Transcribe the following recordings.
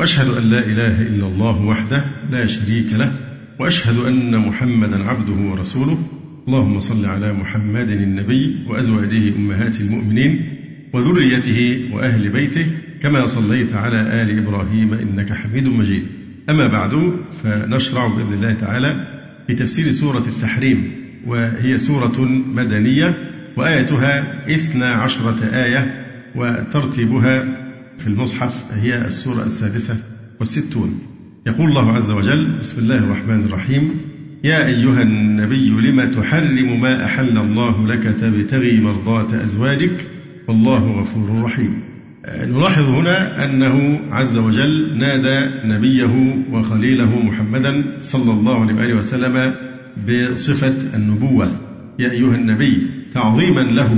وأشهد أن لا إله إلا الله وحده لا شريك له وأشهد أن محمدا عبده ورسوله. اللهم صل على محمد النبي وأزواجه أمهات المؤمنين وذريته وأهل بيته كما صليت على آل إبراهيم إنك حميد مجيد. أما بعد فنشرع بإذن الله تعالى في تفسير سورة التحريم وهي سورة مدنية وآيتها إثنى عشرة آية وترتيبها في المصحف هي السورة السادسة والستون. يقول الله عز وجل بسم الله الرحمن الرحيم. يا أيها النبي لم تحرم ما أحل الله لك تبتغي مرضات أزواجك؟ والله غفور رحيم. نلاحظ هنا أنه عز وجل نادى نبيه وخليله محمدا صلى الله عليه وآله وسلم بصفة النبوة. يا أيها النبي تعظيما له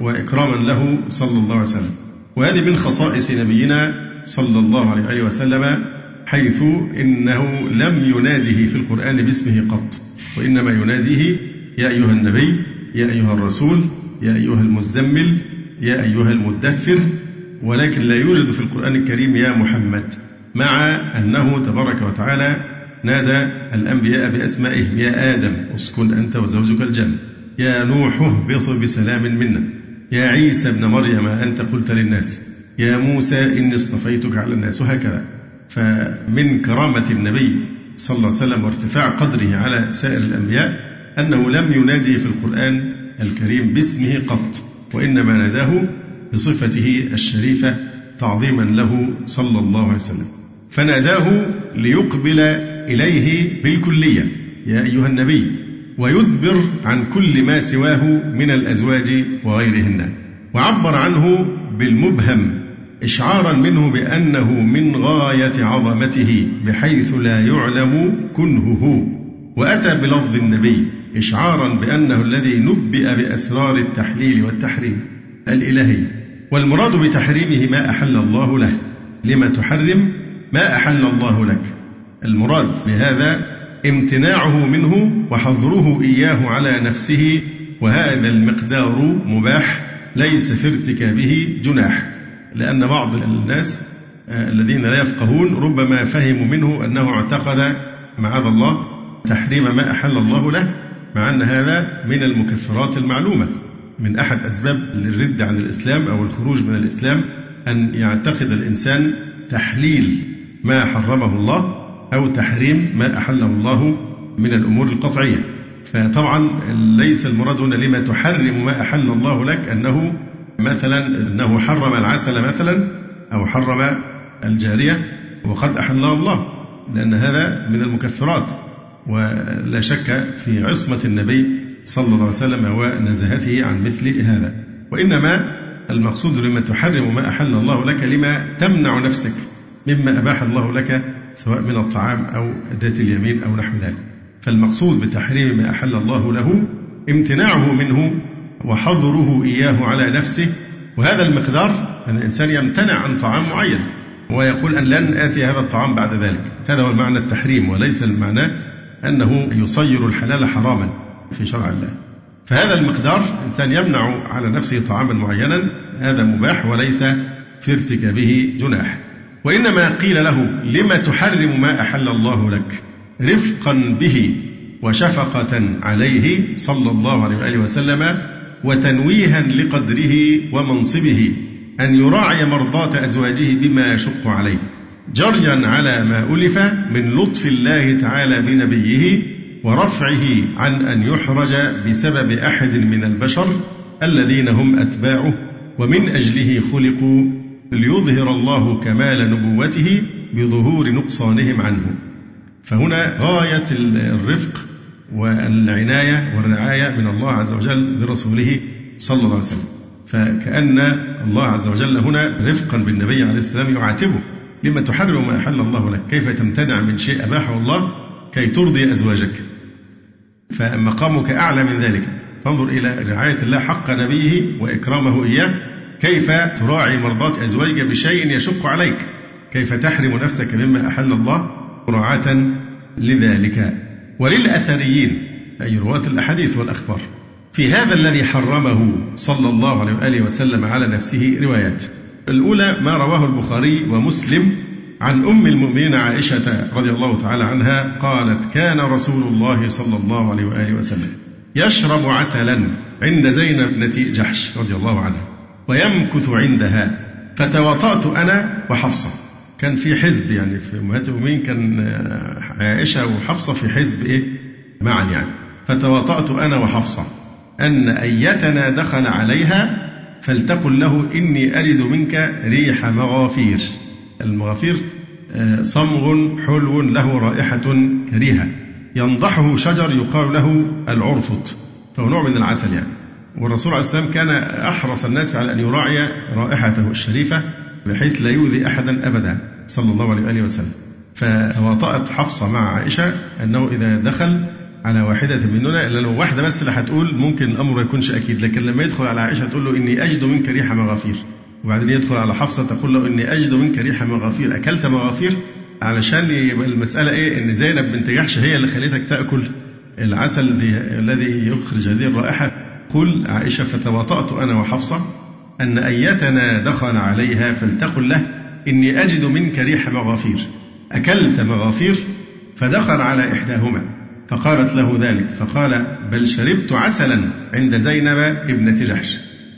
وإكراما له صلى الله عليه وسلم. وهذه من خصائص نبينا صلى الله عليه وسلم حيث إنه لم يناده في القرآن باسمه قط وإنما يناديه يا أيها النبي يا أيها الرسول يا أيها المزمل يا أيها المدثر ولكن لا يوجد في القرآن الكريم يا محمد مع أنه تبارك وتعالى نادى الأنبياء بأسمائهم يا آدم اسكن أنت وزوجك الجنة يا نوح اهبط بسلام منا. يا عيسى ابن مريم أنت قلت للناس يا موسى إني اصطفيتك على الناس وهكذا. فمن كرامة النبي صلى الله عليه وسلم وارتفاع قدره على سائر الأنبياء أنه لم ينادي في القرآن الكريم باسمه قط وإنما ناداه بصفته الشريفة تعظيما له صلى الله عليه وسلم. فناداه ليقبل إليه بالكلية. يا أيها النبي ويدبر عن كل ما سواه من الأزواج وغيرهن وعبر عنه بالمبهم إشعارا منه بأنه من غاية عظمته بحيث لا يعلم كنهه. وأتى بلفظ النبي إشعارا بأنه الذي نبئ بأسرار التحليل والتحريم الإلهي. والمراد بتحريمه ما أحل الله له. لما تحرم ما أحل الله لك. المراد بهذا امتناعه منه وحظره إياه على نفسه وهذا المقدار مباح ليس في ارتكابه جناح لأن بعض الناس الذين لا يفقهون ربما فهموا منه أنه اعتقد معاذ الله تحريم ما أحل الله له مع أن هذا من المكفرات المعلومة. من أحد أسباب الرد عن الإسلام أو الخروج من الإسلام أن يعتقد الإنسان تحليل ما حرمه الله أو تحريم ما أحله الله من الأمور القطعية. فطبعا ليس المراد هنا لما تحرم ما أحل الله لك أنه مثلا أنه حرم العسل مثلا أو حرم الجارية وقد أحلها الله لأن هذا من المكفرات. ولا شك في عصمة النبي صلى الله عليه وسلم ونزهته عن مثل هذا. وإنما المقصود لما تحرم ما أحل الله لك لما تمنع نفسك مما أباح الله لك سواء من الطعام أو ذات اليمين أو نحو ذلك. فالمقصود بتحريم ما أحل الله له امتناعه منه وحظره إياه على نفسه. وهذا المقدار أن الإنسان يمتنع عن طعام معين ويقول أن لن آتي هذا الطعام بعد ذلك. هذا هو معنى التحريم وليس المعنى أنه يصير الحلال حراما في شرع الله. فهذا المقدار إنسان يمنع على نفسه طعاما معينا هذا مباح وليس في ارتكابه جناح. وإنما قيل له لم تحرم ما أحل الله لك؟ رفقا به وشفقة عليه صلى الله عليه وآله وسلم وتنويها لقدره ومنصبه أن يراعي مرضاة أزواجه بما يشق عليه. جريا على ما ألف من لطف الله تعالى بنبيه ورفعه عن أن يحرج بسبب أحد من البشر الذين هم أتباعه ومن أجله خلقوا ليظهر الله كمال نبوته بظهور نقصانهم عنه. فهنا غاية الرفق والعناية والرعاية من الله عز وجل برسوله صلى الله عليه وسلم. فكأن الله عز وجل هنا رفقا بالنبي عليه السلام يعاتبه. لما تحرم ما أحل الله لك كيف تمتنع من شيء أباحه الله؟ كي ترضي أزواجك. فمقامك أعلى من ذلك. فانظر إلى رعاية الله حق نبيه وإكرامه إياه. كيف تراعي مرضاة أزواجك بشيء يشق عليك؟ كيف تحرم نفسك مما أحل الله؟ مراعاة لذلك. وللأثريين أي رواة الأحاديث والأخبار. في هذا الذي حرمه صلى الله عليه وآله وسلم على نفسه روايات. الأولى ما رواه البخاري ومسلم عن أم المؤمنين عائشة رضي الله تعالى عنها قالت كان رسول الله صلى الله عليه وآله وسلم يشرب عسلا عند زينب ابنة جحش رضي الله عنها. ويمكث عندها. فتواطأت أنا وحفصة. كان في حزب يعني في أمهات المؤمنين كان عائشة وحفصة في حزب إيه؟ معا يعني. فتواطأت أنا وحفصة. أن أيتنا دخل عليها فلتقل له إني أجد منك ريح مغافير. المغافير آه، صمغ حلو له رائحة كريهة. ينضحه شجر يقال له العرفط فهو نوع من العسل يعني. والرسول عليه السلام كان أحرص الناس على أن يراعي رائحته الشريفة بحيث لا يؤذي أحدا أبدا صلى الله عليه وآله وسلم. فتواطأت حفصة مع عائشة أنه إذا دخل على واحدة مننا إلا لو واحدة بس اللي هتقول ممكن الأمر ما يكونش أكيد لكن لما يدخل على عائشة تقول له إني أجد منك ريح مغافير. وبعدين يدخل على حفصة تقول له إني أجد منك ريح مغافير أكلت مغافير؟ علشان يبقى المسألة إيه؟ إن زينب بنت جحش هي اللي خليتك تأكل العسل الذي يخرج هذه الرائحة. قل عائشة فتواطأت أنا وحفصة أن أيتنا دخل عليها فلتقل له إني أجد منك ريح مغافير. أكلت مغافير فدخل على إحداهما. فقالت له ذلك فقال بل شربت عسلا عند زينب ابنة جحش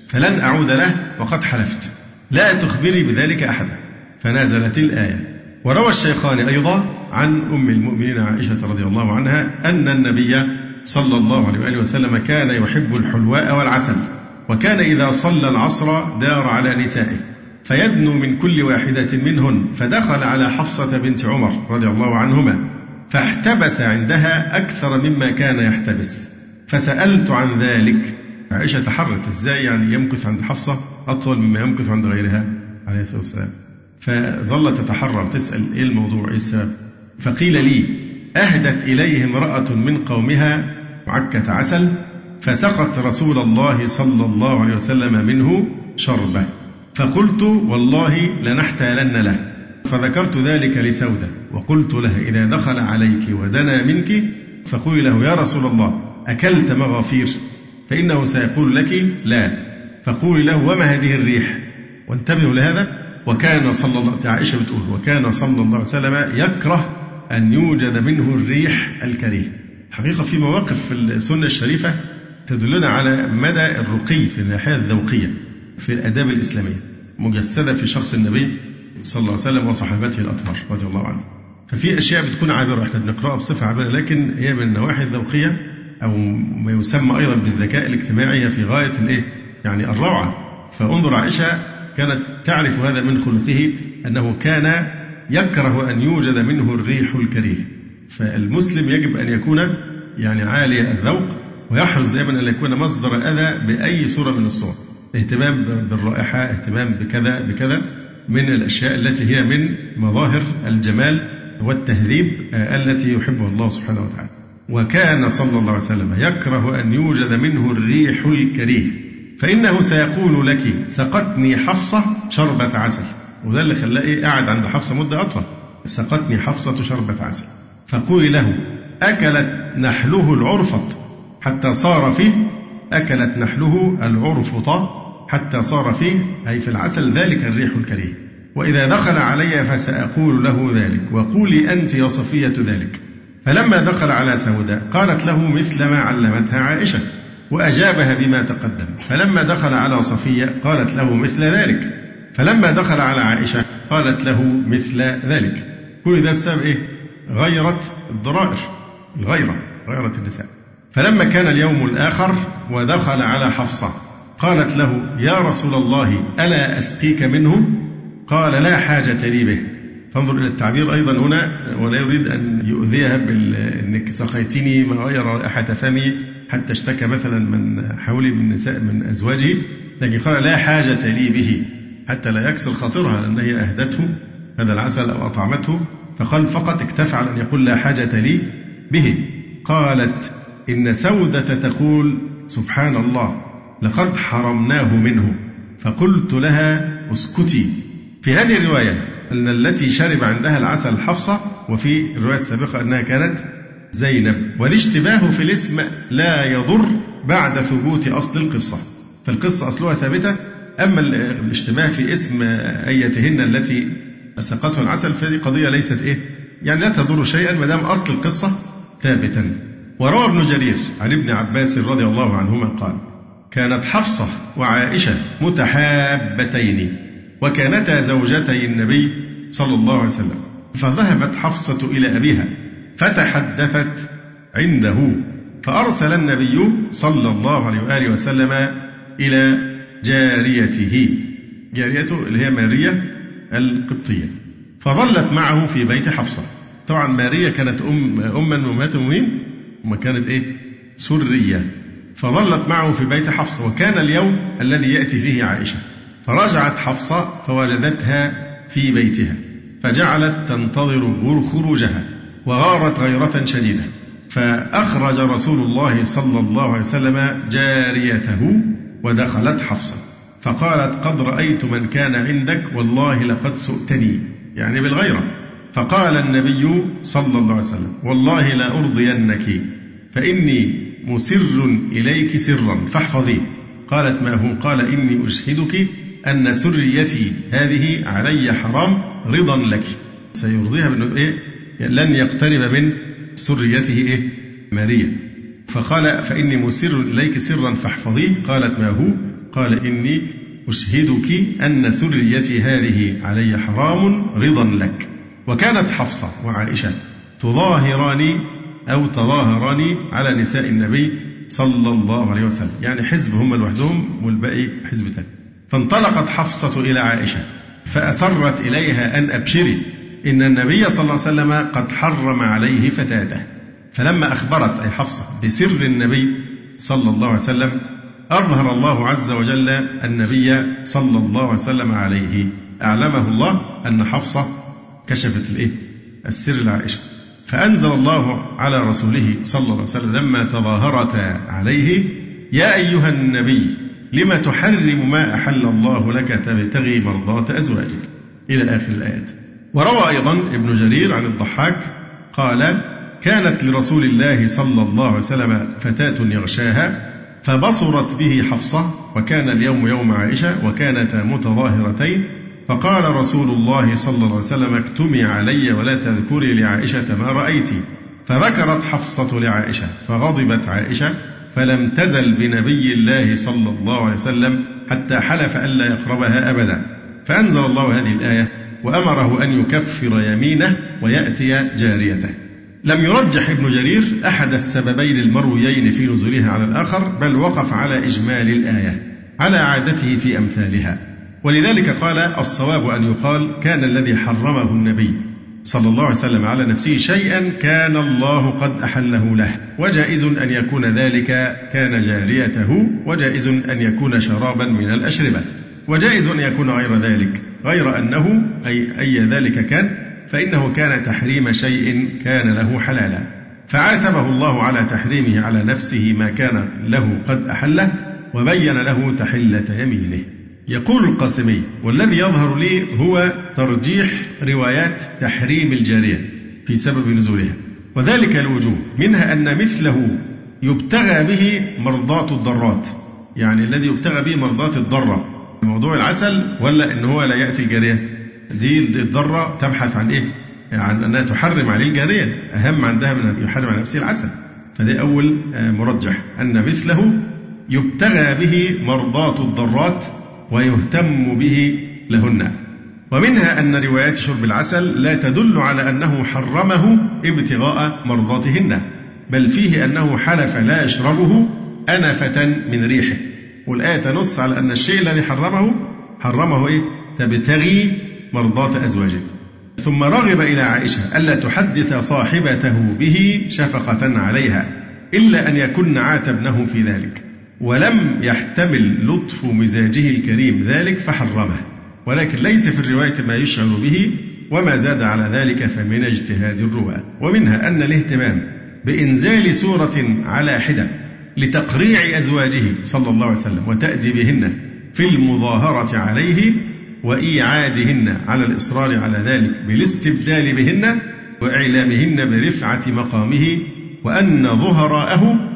فلن أعود له وقد حلفت. لا تخبري بذلك أحدا. فنزلت الآية. وروى الشيخان أيضا عن أم المؤمنين عائشة رضي الله عنها أن النبي صلى الله عليه وآله وسلم كان يحب الحلواء والعسل وكان إذا صلى العصر دار على نسائه فيدنو من كل واحدة منهن فدخل على حفصة بنت عمر رضي الله عنهما فاحتبس عندها أكثر مما كان يحتبس. فسألت عن ذلك. عائشة تحرت إزاي يعني يمكث عند حفصة أطول مما يمكث عند غيرها؟ عليه الصلاة والسلام. فظلت تتحرى تسأل إيه الموضوع إيه السبب؟ فقيل لي أهدت إليه امرأة من قومها عكة عسل فسقت رسول الله صلى الله عليه وسلم منه شربة. فقلت والله لنحتالن له. فذكرت ذلك لسودة وقلت لها إذا دخل عليك ودنا منك فقولي له يا رسول الله أكلت مغافير؟ فإنه سيقول لك لا. فقولي له وما هذه الريح؟ وانتبهوا لهذا. وكان صلى الله عائشة بتقول وكان صلى الله عليه وسلم يكره أن يوجد منه الريح الكريه حقيقة في مواقف في السنة الشريفة تدلنا على مدى الرقي في الناحية الذوقية في الآداب الإسلامية مجسدة في شخص النبي صلى الله عليه وسلم وصحابته الأطهار رضي الله عنهم ففي أشياء بتكون عابرة إحنا بنقرأها بصفة عابرة لكن هي من النواحي الذوقية أو ما يسمى أيضا بالذكاء الاجتماعي في غاية الإيه؟ يعني الروعة. فانظر عائشة كانت تعرف هذا من خلقه أنه كان يكره أن يوجد منه الريح الكريه فالمسلم يجب أن يكون يعني عالي الذوق ويحرص دائما أن يكون مصدر أذى بأي صورة من الصور. اهتمام بالرائحة اهتمام بكذا بكذا من الأشياء التي هي من مظاهر الجمال والتهذيب التي يحبها الله سبحانه وتعالى. وكان صلى الله عليه وسلم يكره أن يوجد منه الريح الكريه. فإنه سيقول لك سقتني حفصة شربة عسل. وده اللي خلاه إيه قاعد عند حفصة مدة أطول. سقتني حفصة شربة عسل. فقولي له أكلت نحله العرفط حتى صار فيه؟ أكلت نحله العرفط حتى صار فيه؟ أي في العسل ذلك الريح الكريه وإذا دخل علي فسأقول له ذلك وقولي أنت يا صفية ذلك. فلما دخل على سوداء قالت له مثل ما علمتها عائشة وأجابها بما تقدم. فلما دخل على صفية قالت له مثل ذلك. فلما دخل على عائشة قالت له مثل ذلك. كل ده بسبب إيه؟ غيرة الضرائر الغيرة غيرة النساء. فلما كان اليوم الآخر ودخل على حفصة قالت له يا رسول الله ألا أسقيك منه قال لا حاجة لي به. فانظر إلى التعبير أيضا هنا ولا يريد أن يؤذيها بأنك سقيتني ما غير رائحة فمي حتى اشتكى مثلا من حولي من نساء من أزواجه. لكن قال لا حاجة لي به. حتى لا يكسر خاطرها لأن هي أهدته هذا العسل أو أطعمته. فقال فقط اكتفى على أن يقول لا حاجة لي به. قالت إن سودة تقول سبحان الله لقد حرمناه منه فقلت لها اسكتي. في هذه الرواية أن التي شرب عندها العسل حفصة وفي الرواية السابقة أنها كانت زينب. والاشتباه في الاسم لا يضر بعد ثبوت أصل القصة. فالقصة أصلها ثابتة أما الاشتباه في اسم أيتهن التي سقته العسل فهذه قضية ليست إيه؟ يعني لا تضر شيئا ما دام أصل القصة ثابتا. وروى ابن جرير عن ابن عباس رضي الله عنهما قال كانت حفصة وعائشة متحابتين وكانتا زوجتي النبي صلى الله عليه وسلم فذهبت حفصة إلى أبيها فتحدثت عنده فأرسل النبي صلى الله عليه وآله وسلم إلى جاريته. جاريته اللي هي ماريا القبطية. فظلت معه في بيت حفصة. طبعا ماريا كانت أم أما أمهات المؤمنين وما كانت إيه؟ سرية. فظلت معه في بيت حفصة. وكان اليوم الذي يأتي فيه عائشة. فرجعت حفصة فوجدتها في بيتها. فجعلت تنتظر خروجها. وغارت غيرة شديدة. فأخرج رسول الله صلى الله عليه وسلم جاريته ودخلت حفصة. فقالت قد رأيت من كان عندك والله لقد سؤتني. يعني بالغيرة. فقال النبي صلى الله عليه وسلم والله لا أرضينك فإني مسر إليك سرا فاحفظيه قالت ما هو؟ قال إني أشهدك أن سريتي هذه علي حرام رضا لك. سيرضيها بأنه إيه؟ لن يقترب من سريته إيه؟ ماريا. فقال فإني مسر إليك سرا فاحفظيه. قالت ما هو؟ قال إني أشهدك أن سريتي هذه علي حرام رضا لك. وكانت حفصة وعائشة تظاهران أو تظاهران على نساء النبي صلى الله عليه وسلم. يعني حزب هم لوحدهم والباقي حزب ثاني فانطلقت حفصة إلى عائشة فأسرت إليها أن أبشري إن النبي صلى الله عليه وسلم قد حرم عليه فتاته. فلما أخبرت أي حفصة بسر النبي صلى الله عليه وسلم أظهر الله عز وجل النبي صلى الله عليه وسلم عليه. أعلمه الله أن حفصة كشفت الإيه؟ السر لعائشة فأنزل الله على رسوله صلى الله عليه وسلم لما تظاهرتا عليه يا أيها النبي لم تحرم ما أحل الله لك تبتغي مرضات أزواجك. إلى آخر الآيات. وروى أيضا ابن جرير عن الضحاك قال كانت لرسول الله صلى الله عليه وسلم فتاة يغشاها فبصرت به حفصة وكان اليوم يوم عائشة وكانتا متظاهرتين فقال رسول الله صلى الله عليه وسلم اكتمي علي ولا تذكري لعائشة ما رأيت فذكرت حفصة لعائشة فغضبت عائشة فلم تزل بنبي الله صلى الله عليه وسلم حتى حلف ألا يقربها أبدا. فأنزل الله هذه الآية وأمره أن يكفر يمينه ويأتي جاريته. لم يرجح ابن جرير أحد السببين المرويين في نزولها على الآخر بل وقف على إجمال الآية على عادته في أمثالها. ولذلك قال الصواب أن يقال كان الذي حرمه النبي صلى الله عليه وسلم على نفسه شيئا كان الله قد أحله له. وجائز أن يكون ذلك كان جاريته وجائز أن يكون شرابا من الأشربة. وجائز أن يكون غير ذلك غير أنه أي أي ذلك كان فإنه كان تحريم شيء كان له حلالا. فعاتبه الله على تحريمه على نفسه ما كان له قد أحله وبين له تحلة يمينه. يقول القاسمي والذي يظهر لي هو ترجيح روايات تحريم الجارية في سبب نزولها. وذلك الوجوه منها أن مثله يبتغى به مرضاة الضرات. يعني الذي يبتغى به مرضاة الضرة. موضوع العسل ولا إن هو لا يأتي الجاريه دي الضرة تبحث عن إيه؟ عن أنها تحرم عليه الجاريه أهم عندها من أن يحرم على نفسه العسل. فده أول آه، مرجح. أن مثله يبتغى به مرضاة الضرات ويهتم به لهن. ومنها أن روايات شرب العسل لا تدل على أنه حرمه ابتغاء مرضاتهن بل فيه أنه حلف لا يشربه أنفة من ريحه. والآية تنص على أن الشيء الذي حرمه حرمه إيه؟ تبتغي مرضاة أزواجه. ثم رغب إلى عائشة ألا تحدث صاحبته به شفقة عليها إلا أن يكن عاتبنه في ذلك ولم يحتمل لطف مزاجه الكريم ذلك فحرمه. ولكن ليس في الرواية ما يشعر به وما زاد على ذلك فمن اجتهاد الرواة. ومنها أن الاهتمام بإنزال سورة على حدة لتقريع أزواجه صلى الله عليه وسلم وتأديبهن في المظاهرة عليه وإيعادهن على الإصرار على ذلك بالاستبدال بهن وإعلامهن برفعة مقامه وأن ظهراءه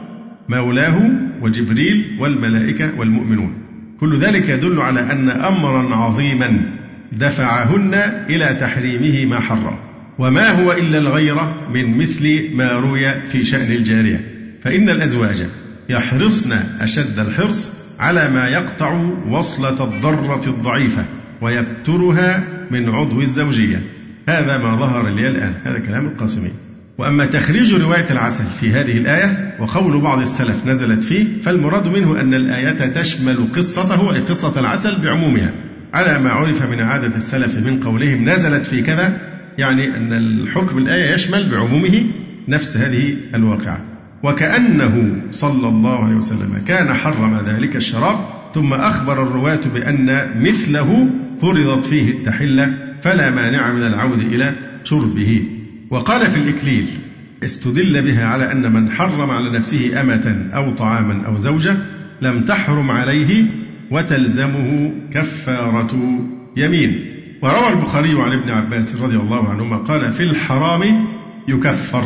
مولاه وجبريل والملائكة والمؤمنون. كل ذلك يدل على أن أمرا عظيما دفعهن إلى تحريمه ما حرم وما هو إلا الغيرة من مثل ما روي في شأن الجارية. فإن الأزواج يحرصن أشد الحرص على ما يقطع وصلة الضرة الضعيفة ويبترها من عضو الزوجية. هذا ما ظهر لي الآن. هذا كلام القاسمي. وأما تخريج رواية العسل في هذه الآية وقول بعض السلف نزلت فيه فالمراد منه أن الآية تشمل قصته أي قصة العسل بعمومها. على ما عرف من عادة السلف من قولهم نزلت في كذا يعني أن الحكم الآية يشمل بعمومه نفس هذه الواقعة. وكأنه صلى الله عليه وسلم كان حرم ذلك الشراب ثم أخبر الرواة بأن مثله فرضت فيه التحلة فلا مانع من العود إلى شربه وقال في الإكليل استدل بها على أن من حرم على نفسه أمة أو طعاما أو زوجة لم تحرم عليه وتلزمه كفارة يمين. وروى البخاري عن ابن عباس رضي الله عنهما قال في الحرام يكفر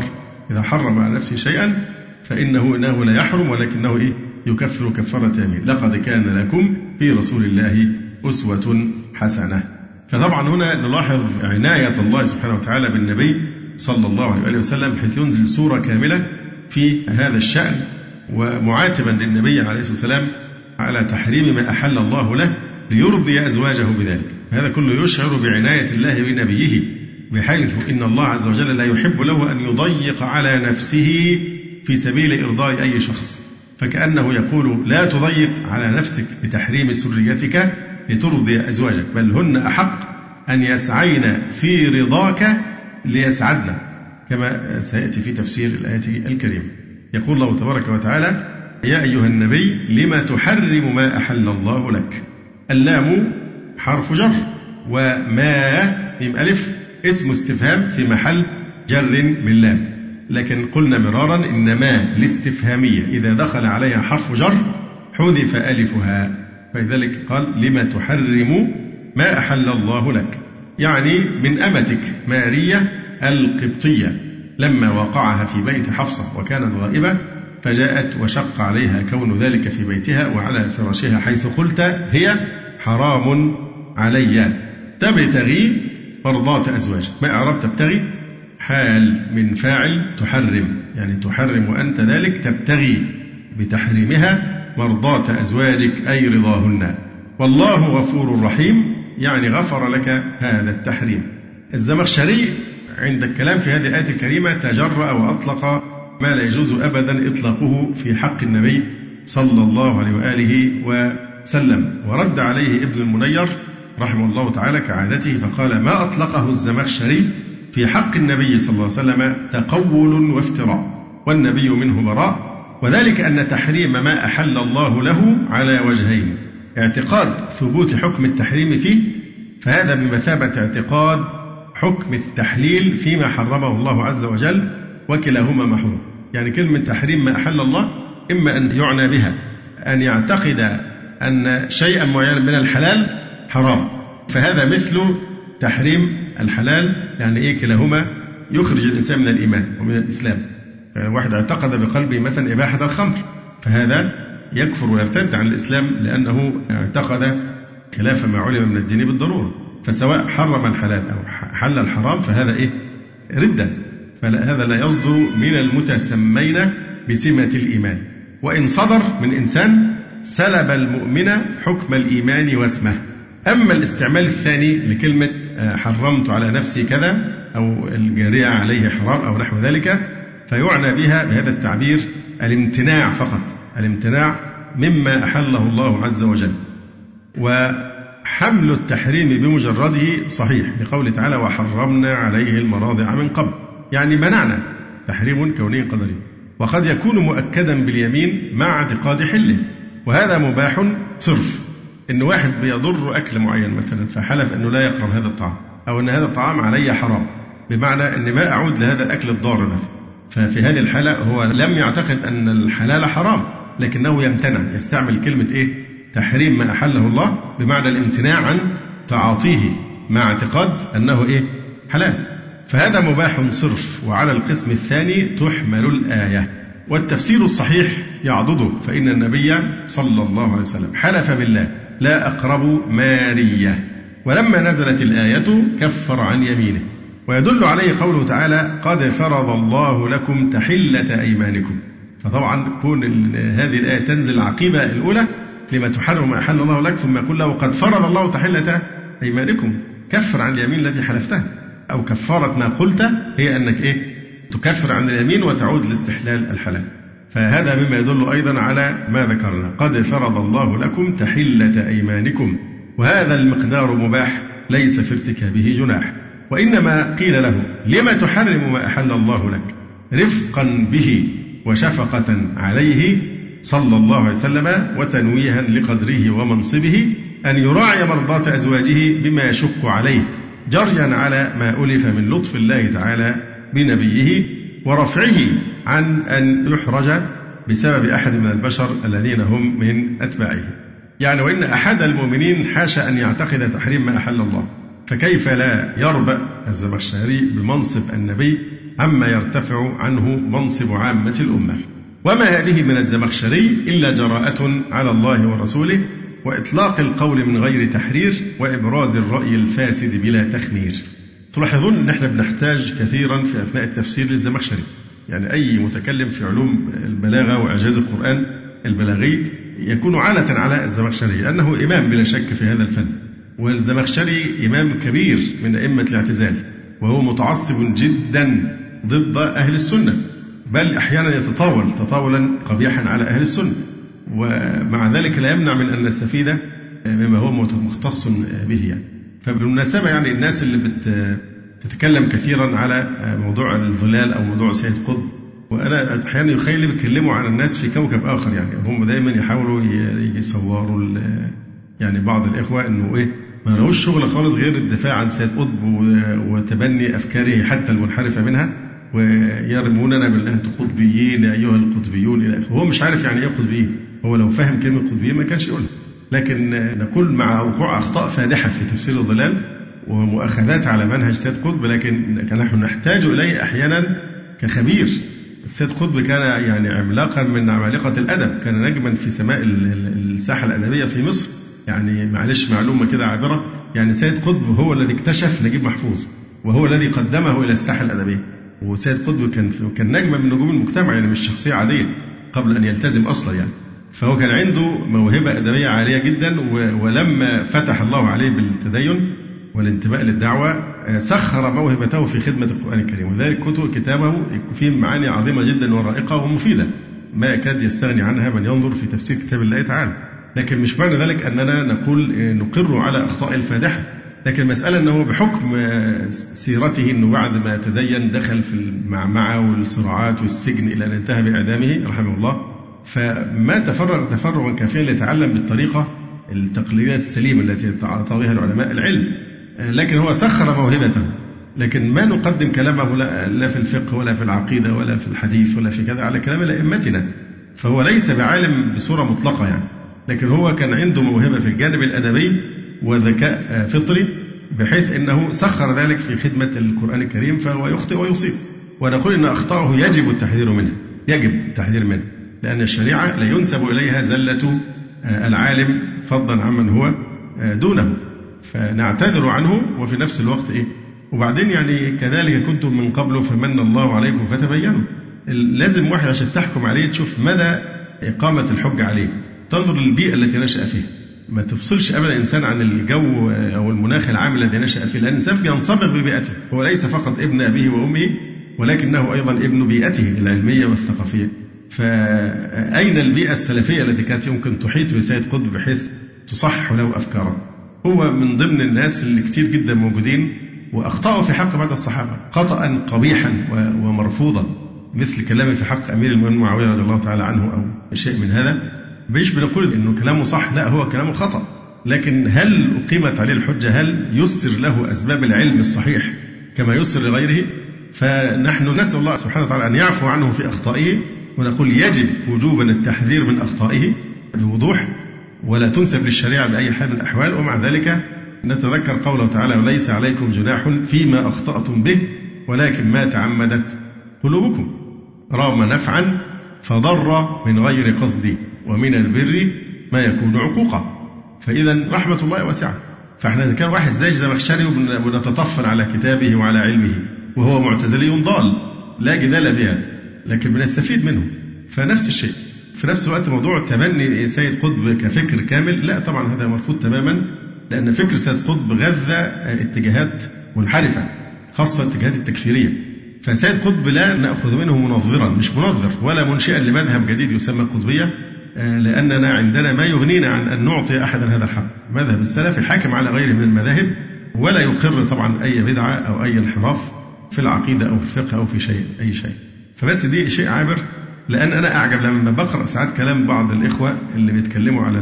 إذا حرم على نفسه شيئا فإنه إنه لا يحرم ولكنه إيه؟ يكفر كفارة يمين. لقد كان لكم في رسول الله أسوة حسنة. فطبعا هنا نلاحظ عناية الله سبحانه وتعالى بالنبي صلى الله عليه وسلم حيث ينزل سورة كاملة في هذا الشأن ومعاتبا للنبي عليه الصلاة والسلام على تحريم ما أحل الله له ليرضي أزواجه بذلك. هذا كله يشعر بعناية الله بنبيه بحيث إن الله عز وجل لا يحب له أن يضيق على نفسه في سبيل إرضاء أي شخص. فكأنه يقول لا تضيق على نفسك بتحريم سريتك لترضي أزواجك بل هن أحق أن يسعين في رضاك ليسعدن كما سيأتي في تفسير الآية الكريمة. يقول الله تبارك وتعالى يا أيها النبي لما تحرم ما أحل الله لك؟ اللام حرف جر وما ميم ألف اسم استفهام في محل جر من لام. لكن قلنا مرارا إن ما الاستفهامية إذا دخل عليها حرف جر حذف ألفها. فلذلك قال لما تحرم ما أحل الله لك؟ يعني من أمتك مارية القبطية. لما وقعها في بيت حفصة وكانت غائبة فجاءت وشق عليها كون ذلك في بيتها وعلى فراشها حيث قلت هي حرام علي. تبتغي مرضات أزواجك ما أعرف؟ تبتغي حال من فاعل تحرم. يعني تحرم وأنت ذلك تبتغي بتحريمها مرضاة أزواجك أي رضاهن. والله غفور رحيم. يعني غفر لك هذا التحريم. الزمخشري عند الكلام في هذه الآية الكريمة تجرأ وأطلق ما لا يجوز أبدا إطلاقه في حق النبي صلى الله عليه وآله وسلم. ورد عليه ابن المنير رحمه الله تعالى كعادته فقال ما أطلقه الزمخشري في حق النبي صلى الله عليه وسلم تقول وافتراء والنبي منه براء. وذلك أن تحريم ما أحل الله له على وجهين اعتقاد ثبوت حكم التحريم فيه فهذا بمثابة اعتقاد حكم التحليل فيما حرمه الله عز وجل وكلاهما محظور يعني كلمة تحريم ما أحل الله إما أن يعنى بها أن يعتقد أن شيئا معينا من الحلال حرام فهذا مثل تحريم الحلال يعني إيه كلاهما؟ يخرج الإنسان من الإيمان ومن الإسلام. واحد اعتقد بقلبه مثلا إباحة الخمر فهذا يكفر ويرتد عن الإسلام لأنه اعتقد خلاف ما علم من الدين بالضرورة. فسواء حرم الحلال أو حل الحرام فهذا إيه؟ ردة فهذا لا يصدر من المتسمين بسمة الإيمان. وإن صدر من إنسان سلب المؤمن حكم الإيمان واسمه. أما الاستعمال الثاني لكلمة آه، حرمت على نفسي كذا أو الجارية عليه حرام أو نحو ذلك فيعنى بها بهذا التعبير الامتناع فقط الامتناع مما أحله الله عز وجل. وحمل التحريم بمجرده صحيح لقوله تعالى وحرمنا عليه المراضع من قبل يعني منعنا تحريم كوني قدري. وقد يكون مؤكدا باليمين مع اعتقاد حله وهذا مباح صرف. إن واحد بيضر أكل معين مثلا فحلف أنه لا يقرب هذا الطعام أو أن هذا الطعام علي حرام بمعنى أني ما أعود لهذا الأكل الضار مثلا ففي هذه الحالة هو لم يعتقد أن الحلال حرام لكنه يمتنع يستعمل كلمة إيه؟ تحريم ما أحله الله بمعنى الامتناع عن تعاطيه مع اعتقاد أنه إيه؟ حلال. فهذا مباح صرف وعلى القسم الثاني تحمل الآية. والتفسير الصحيح يعضده فإن النبي صلى الله عليه وسلم حلف بالله لا أقرب مارية. ولما نزلت الآية كفر عن يمينه. ويدل عليه قوله تعالى قد فرض الله لكم تحلة أيمانكم. فطبعا كون هذه الآية تنزل العقيبة الأولى لما تحرم ما أحل الله لك ثم يقول له قد فرض الله تحلة أيمانكم. كفر عن اليمين التي حلفتها أو كفارة ما قلت هي أنك إيه؟ تكفر عن اليمين وتعود لاستحلال الحلال. فهذا مما يدل أيضا على ما ذكرنا. قد فرض الله لكم تحلة أيمانكم. وهذا المقدار مباح ليس في ارتكابه جناح. وإنما قيل له لم تحرم ما أحل الله لك؟ رفقا به وشفقة عليه صلى الله عليه وسلم وتنويها لقدره ومنصبه أن يراعي مرضاة أزواجه بما يشق عليه جريا على ما ألف من لطف الله تعالى بنبيه ورفعه عن أن يحرج بسبب أحد من البشر الذين هم من أتباعه. يعني وإن أحد المؤمنين حاشا أن يعتقد تحريم ما أحل الله. فكيف لا يربأ الزمخشري بمنصب النبي عما يرتفع عنه منصب عامة الأمة؟ وما هذه من الزمخشري إلا جراءة على الله ورسوله وإطلاق القول من غير تحرير وإبراز الرأي الفاسد بلا تخمير. تلاحظون أن إحنا بنحتاج كثيرا في أثناء التفسير للزمخشري. يعني أي متكلم في علوم البلاغة وإعجاز القرآن البلاغي يكون عالة على الزمخشري لأنه إمام بلا شك في هذا الفن. والزمخشري إمام كبير من أئمة الاعتزال وهو متعصب جدا ضد أهل السنة بل أحيانا يتطاول تطاولا قبيحا على أهل السنة ومع ذلك لا يمنع من أن نستفيد مما هو مختص به يعني. فبالمناسبة يعني الناس اللي بتتكلم كثيرا على موضوع الظلال أو موضوع سيد قطب وأنا أحيانا يخيل بيتكلموا عن الناس في كوكب آخر يعني هم دايما يحاولوا يصوروا يعني بعض الإخوة إنه إيه ما لهوش شغل خالص غير الدفاع عن سيد قطب وتبني أفكاره حتى المنحرفة منها. ويرموننا بال أنتم قطبيين يا أيها القطبيون إلى آخره. هو مش عارف يعني إيه قطبيين. هو لو فهم كلمة قطبيين ما كانش يقولها. لكن نقول مع وقوع أخطاء فادحة في تفسير الظلال ومؤاخذات على منهج سيد قطب لكن نحن نحتاج إليه أحيانا كخبير. السيد قطب كان يعني عملاقا من عمالقة الأدب كان نجما في سماء الساحة الأدبية في مصر. يعني معلش معلومة كده عابرة. يعني سيد قطب هو الذي اكتشف نجيب محفوظ وهو الذي قدمه إلى الساحة الأدبية. وسيد قطب كان كان نجم من نجوم المجتمع يعني مش شخصية عادية قبل أن يلتزم أصلا يعني. فهو كان عنده موهبة أدبية عالية جدا ولما فتح الله عليه بالتدين والانتماء للدعوة سخر موهبته في خدمة القرآن الكريم. ولذلك كتب كتابه فيه معاني عظيمة جدا ورائقة ومفيدة. ما يكاد يستغني عنها من ينظر في تفسير كتاب الله تعالى. لكن مش معنى ذلك أننا نقول نقر على أخطاء الفادحه لكن المسألة أنه بحكم سيرته أنه بعد ما تدين دخل في المعمعة والصراعات والسجن إلى أن انتهى بإعدامه رحمه الله فما تفرغ تفرغا كافيا ليتعلم بالطريقة التقليدية السليمة التي بها العلماء العلم. لكن هو سخر موهبته. لكن ما نقدم كلامه لا في الفقه ولا في العقيدة ولا في الحديث ولا في كذا على كلام أئمتنا. فهو ليس بعالم بصورة مطلقة يعني. لكن هو كان عنده موهبة في الجانب الأدبي وذكاء فطري بحيث إنه سخر ذلك في خدمة القرآن الكريم فهو يخطئ ويصيب. ونقول إن اخطائه يجب التحذير منها يجب التحذير منها لأن الشريعة لا ينسب إليها زلة العالم فضلا عمن هو دونه. فنعتذر عنه وفي نفس الوقت إيه؟ وبعدين يعني كذلك كنتم من قبل فمن الله عليكم فتبينوا. لازم واحد عشان تحكم عليه تشوف مدى إقامة الحجة عليه. تنظر للبيئة التي نشأ فيها ما تفصلش أبدا انسان عن الجو أو المناخ العام الذي نشأ فيه، لأن الإنسان بينصبغ ببيئته، هو ليس فقط ابن أبيه وأمه ولكنه أيضا ابن بيئته العلمية والثقافية. فأين البيئة السلفية التي كانت يمكن تحيط بسيد قطب بحيث تصحح له أفكاره؟ هو من ضمن الناس اللي كتير جدا موجودين وأخطأوا في حق بعض الصحابة خطا قبيحا ومرفوضا مثل كلامه في حق أمير المؤمنين معاوية رضي الله تعالى عنه أو شيء من هذا مش بنقول إنه كلامه صح لا هو كلامه خطأ. لكن هل أقيمت عليه الحجة؟ هل يسر له أسباب العلم الصحيح كما يسر لغيره؟ فنحن نسأل الله سبحانه وتعالى أن يعفو عنه في أخطائه ونقول يجب وجوبا التحذير من أخطائه بوضوح ولا تنسب للشريعة بأي حال من الأحوال. ومع ذلك نتذكر قوله تعالى وليس عليكم جناح فيما أخطأتم به ولكن ما تعمدت قلوبكم. رغم نفعا فضر من غير قصد. ومن البر ما يكون عقوقا. فإذا رحمة الله واسعة. فإحنا كان واحد زي الزمخشري ونتطفل على كتابه وعلى علمه وهو معتزلي ضال لا جدال فيها لكن بنستفيد منه. فنفس الشيء. في نفس الوقت موضوع تبني سيد قطب كفكر كامل لا طبعا هذا مرفوض تماما لأن فكر سيد قطب غذى اتجاهات منحرفة خاصة الاتجاهات التكفيرية. فسيد قطب لا نأخذ منه منظرا مش منظر ولا منشئا لمذهب جديد يسمى القطبية لأننا عندنا ما يغنينا عن أن نعطي أحدا هذا الحق. مذهب السلف الحاكم على غيره من المذاهب ولا يقر طبعا أي بدعة أو أي انحراف في العقيدة أو في الفقه أو في شيء أي شيء. فبس دي شيء عابر لأن أنا أعجب لما بقرأ ساعات كلام بعض الإخوة اللي بيتكلموا على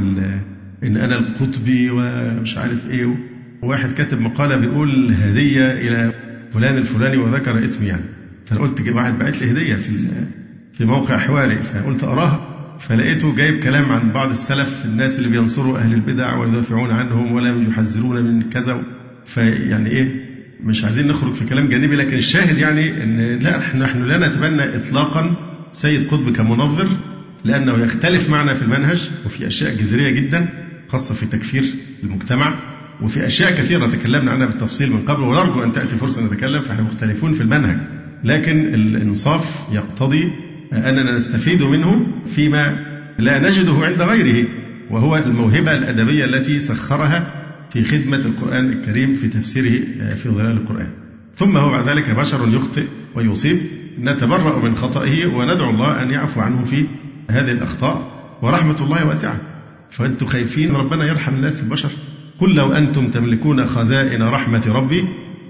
إن أنا القطبي ومش عارف إيه وواحد كاتب مقالة بيقول هدية إلى فلان الفلاني وذكر اسمي يعني. فأنا قلت واحد بعت لي هدية في في موقع حواري فقلت أراها فلقيته جايب كلام عن بعض السلف الناس اللي بينصروا أهل البدع ويدافعون عنهم ولا يحذرون من كذا. فيعني إيه مش عايزين نخرج في كلام جانبي لكن الشاهد يعني إن لا نحن لا نتبنى اطلاقا سيد قطب كمنظر لأنه يختلف معنا في المنهج وفي أشياء جذرية جدا خاصة في تكفير المجتمع وفي أشياء كثيرة تكلمنا عنها بالتفصيل من قبل ونرجو أن تأتي فرصة نتكلم فإحنا مختلفون في المنهج. لكن الإنصاف يقتضي أننا نستفيد منه فيما لا نجده عند غيره وهو الموهبة الأدبية التي سخرها في خدمة القرآن الكريم في تفسيره آه، في ظلال القرآن. ثم هو بعد ذلك بشر يخطئ ويصيب. نتبرأ من خطئه وندعو الله أن يعفو عنه في هذه الأخطاء. ورحمة الله واسعة. فأنتم خايفين ربنا يرحم الناس البشر. قل لو أنتم تملكون خزائن رحمة ربي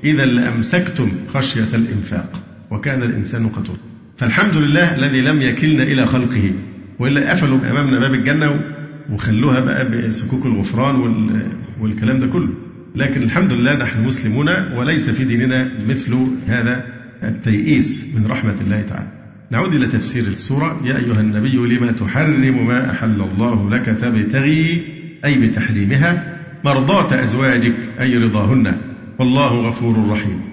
إذا لأمسكتم خشية الإنفاق. وكان الإنسان قتول فالحمد لله الذي لم يكلنا إلى خلقه وإلا قفلوا أمامنا باب الجنة وخلوها بقى بسكوك الغفران والكلام ده كله. لكن الحمد لله نحن مسلمون وليس في ديننا مثل هذا التيئيس من رحمة الله تعالى. نعود إلى تفسير السورة. يا أيها النبي لما تحرم ما أحل الله لك تبتغي أي بتحريمها مرضاة أزواجك أي رضاهن والله غفور رحيم.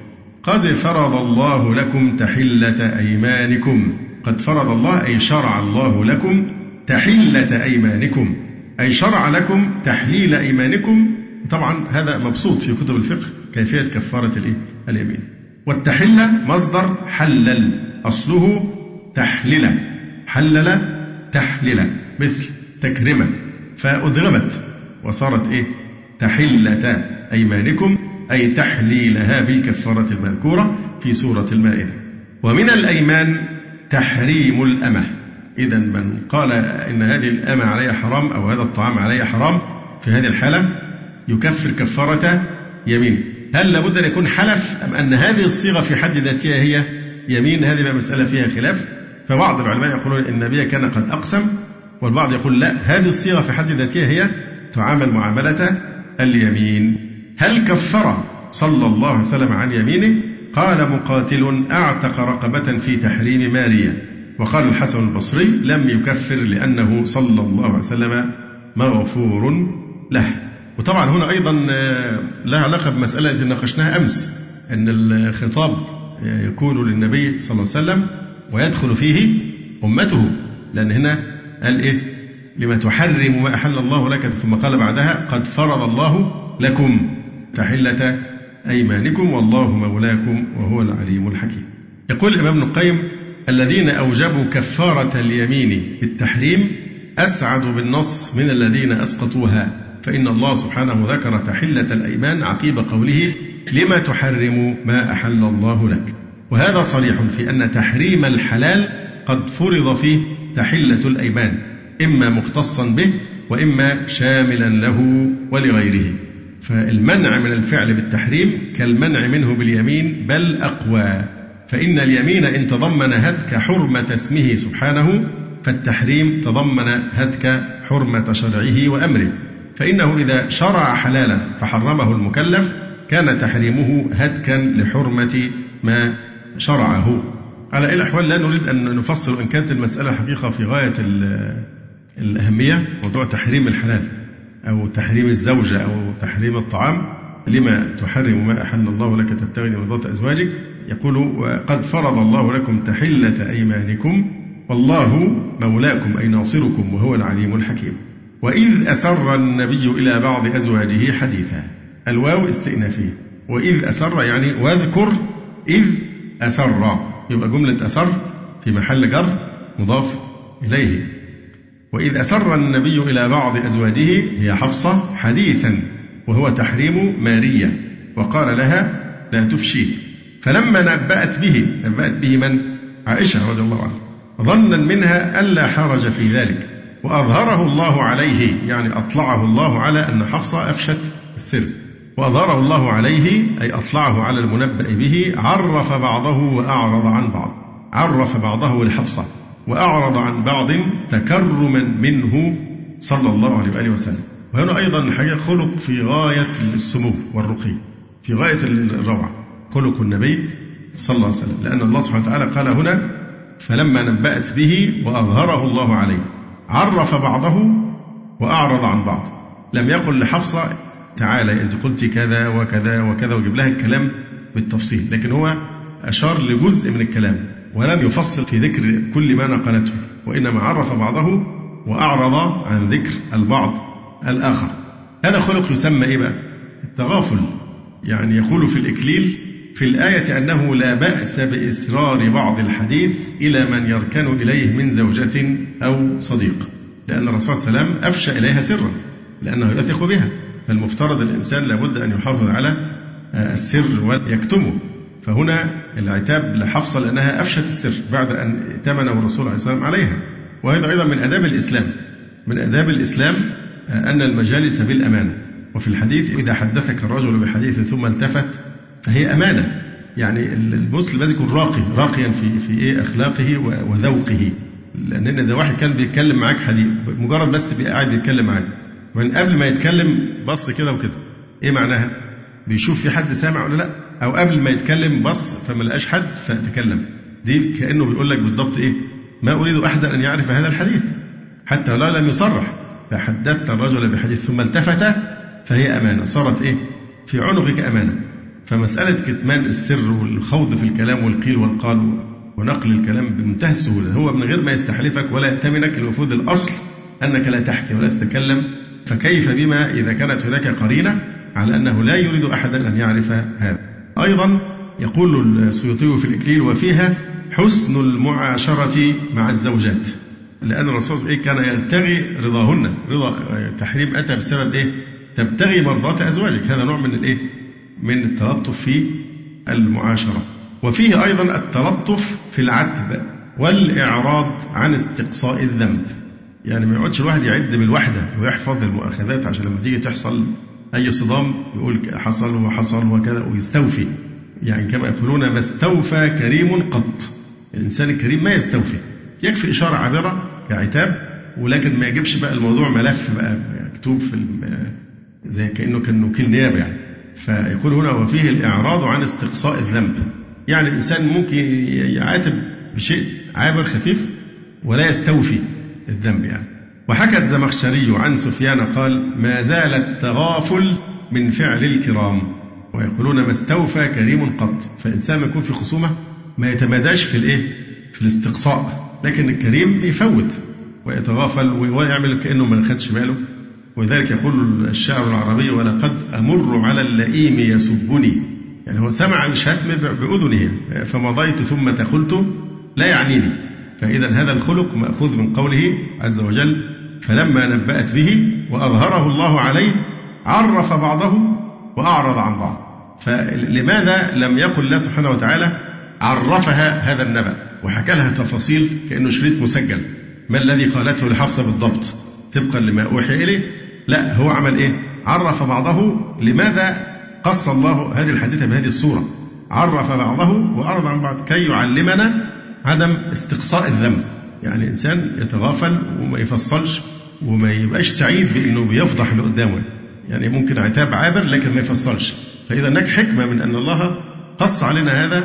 قد فرض الله لكم تحلة أيمانكم. قد فرض الله أي شرع الله لكم تحلة أيمانكم. أي شرع لكم تحليل أيمانكم. طبعا هذا مبسوط في كتب الفقه كيفية كفارة الإيه؟ اليمين. والتحلة مصدر حلل أصله تحلل حلل تحلل مثل تكرمة فأدغمت وصارت إيه؟ تحلة أيمانكم. أي تحليلها بالكفارة المذكورة في سورة المائدة. ومن الأيمان تحريم الأمة. إذا من قال إن هذه الأمة عليها حرام أو هذا الطعام عليها حرام في هذه الحالة يكفر كفارة يمين. هل لابد أن يكون حلف أم أن هذه الصيغة في حد ذاتها هي يمين؟ هذه مسألة فيها خلاف. فبعض العلماء يقولون إن النبي كان قد أقسم والبعض يقول لا هذه الصيغة في حد ذاتها هي تعامل معاملة اليمين. هل كفر صلى الله عليه وسلم عن يمينه؟ قال مقاتل أعتق رقبة في تحريم ماريا وقال الحسن البصري لم يكفر لأنه صلى الله عليه وسلم مغفور له. وطبعا هنا أيضا آه، لها علاقة بمسألة التي ناقشناها أمس أن الخطاب يكون للنبي صلى الله عليه وسلم ويدخل فيه أمته. لأن هنا قال إيه؟ لما تحرم ما أحل الله لك ثم قال بعدها قد فرض الله لكم. تحلة أيمانكم والله مولاكم وهو العليم الحكيم. يقول الإمام ابن القيم الذين أوجبوا كفارة اليمين بالتحريم أسعد بالنص من الذين أسقطوها فإن الله سبحانه ذكر تحلة الأيمان عقيب قوله لما تحرم ما أحل الله لك. وهذا صريح في أن تحريم الحلال قد فرض فيه تحلة الأيمان إما مختصا به وإما شاملا له ولغيره. فالمنع من الفعل بالتحريم كالمنع منه باليمين بل أقوى. فإن اليمين إن تضمن هتك حرمة اسمه سبحانه فالتحريم تضمن هتك حرمة شرعه وأمره. فإنه إذا شرع حلالا فحرمه المكلف كان تحريمه هتكا لحرمة ما شرعه. على أي الأحوال لا نريد أن نفصل إن كانت المسألة حقيقة في غاية الأهمية موضوع تحريم الحلال. أو تحريم الزوجة أو تحريم الطعام لما تحرم ما أحل الله لك تبتغي مرضات أزواجك؟ يقول وقد فرض الله لكم تحلة أيمانكم والله مولاكم أي ناصركم وهو العليم الحكيم. وإذ أسر النبي إلى بعض أزواجه حديثا. الواو استئنافية. وإذ أسر يعني واذكر إذ أسر. يبقى جملة أسر في محل جر مضاف إليه. وإذ أسر النبي إلى بعض أزواجه هي حفصة حديثا وهو تحريم مارية وقال لها لا تفشي. فلما نبأت به نبأت به من؟ عائشة رضي الله عنها. ظنا منها ألا حرج في ذلك. وأظهره الله عليه يعني أطلعه الله على أن حفصة أفشت السر. وأظهره الله عليه أي أطلعه على المنبأ به عرف بعضه وأعرض عن بعض. عرف بعضه لحفصة. وأعرض عن بعض تكرما منه صلى الله عليه وآله وسلم. وهنا أيضا الحقيقة خلق في غاية السمو والرقي في غاية الروعة خلق النبي صلى الله عليه وسلم. لأن الله سبحانه وتعالى قال هنا فلما نبأت به وأظهره الله عليه عرف بعضه وأعرض عن بعض. لم يقل لحفصة تعالى أنت قلت كذا وكذا وكذا وجيب لها الكلام بالتفصيل. لكن هو أشار لجزء من الكلام. ولم يفصل في ذكر كل ما نقلته وإنما عرف بعضه وأعرض عن ذكر البعض الآخر. هذا خلق يسمى إيه بقى؟ التغافل. يعني يقول في الإكليل في الآية أنه لا بأس بإسرار بعض الحديث إلى من يركن إليه من زوجة أو صديق لأن الرسول صلى الله عليه وسلم أفشى إليها سرا لأنه يثق بها. فالمفترض الإنسان لابد أن يحافظ على السر ويكتمه. فهنا العتاب لحفصة لأنها أفشت السر بعد أن ائتمنه الرسول عليه والسلام عليها. وهذا أيضا من آداب الإسلام. من آداب الإسلام أن المجالس بالأمانة وفي الحديث إذا حدثك الرجل بحديث ثم التفت فهي أمانة. يعني المسلم لازم يكون راقي راقيا في في إيه؟ أخلاقه وذوقه. لأن ده واحد كان بيتكلم معاك حديث مجرد بس قاعد بيتكلم معاك. ومن قبل ما يتكلم بص كده وكده. إيه معناها؟ بيشوف في حد سامع ولا لأ؟ أو قبل ما يتكلم بص فما لقاش حد فتكلم دي كأنه بيقول لك بالضبط إيه؟ ما أريد أحدا أن يعرف هذا الحديث. حتى لا لم يصرح. فحدثت الرجل بحديث ثم التفت فهي أمانة. صارت إيه؟ في عنقك أمانة. فمسألة كتمان السر والخوض في الكلام والقيل والقال ونقل الكلام بمنتهى السهولة. هو من غير ما يستحلفك ولا يأتمنك المفروض الأصل أنك لا تحكي ولا تتكلم. فكيف بما إذا كانت هناك قرينة على أنه لا يريد أحدا أن يعرف هذا؟ أيضا يقول السيوطي في الإكليل وفيها حسن المعاشرة مع الزوجات لأن الرسول إيه كان يبتغي رضاهن رضا تحريم أتى بسبب إيه؟ تبتغي مرضات أزواجك. هذا نوع من الإيه؟ من التلطف في المعاشرة. وفيه أيضا التلطف في العتب والإعراض عن استقصاء الذنب. يعني ما يقعدش الواحد يعد بالوحدة ويحفظ المؤاخذات عشان لما تيجي تحصل أي صدام يقول حصل وحصل وكذا ويستوفي. يعني كما يقولون ما استوفى كريم قط. الإنسان الكريم ما يستوفي. يكفي إشارة عابرة كعتاب ولكن ما يجيبش بقى الموضوع ملف بقى مكتوب في زي كأنه كان وكيل نيابة يعني. فيقول هنا وفيه الإعراض عن استقصاء الذنب. يعني الإنسان ممكن يعاتب بشيء عابر خفيف ولا يستوفي الذنب يعني. وحكى الزمخشري عن سفيان قال ما زال التغافل من فعل الكرام. ويقولون ما استوفى كريم قط. فإنسان ما يكون في خصومة ما يتماداش في الإيه؟ في الاستقصاء. لكن الكريم يفوت ويتغافل ويعمل كأنه ما خدش باله. ولذلك يقول الشاعر العربي ولقد أمر على اللئيم يسبني. يعني هو سمع الشتم بأذنه. فمضيت ثم قلت لا يعنيني. فإذا هذا الخلق مأخوذ من قوله عز وجل فلما نبأت به وأظهره الله عليه عرف بعضه وأعرض عن بعض. فلماذا لم يقل الله سبحانه وتعالى عرفها هذا النبأ؟ وحكى لها تفاصيل كأنه شريط مسجل. ما الذي قالته لحفصة بالضبط؟ طبقا لما أوحي إليه. لا هو عمل إيه؟ عرف بعضه. لماذا قص الله هذه الحادثة بهذه الصورة؟ عرف بعضه وأعرض عن بعض. كي يعلمنا عدم استقصاء الذنب. يعني إنسان يتغافل وما يفصلش وما يبقاش سعيد بأنه بيفضح اللي قدامه. يعني ممكن عتاب عابر لكن ما يفصلش. فإذا هناك حكمة من أن الله قص علينا هذا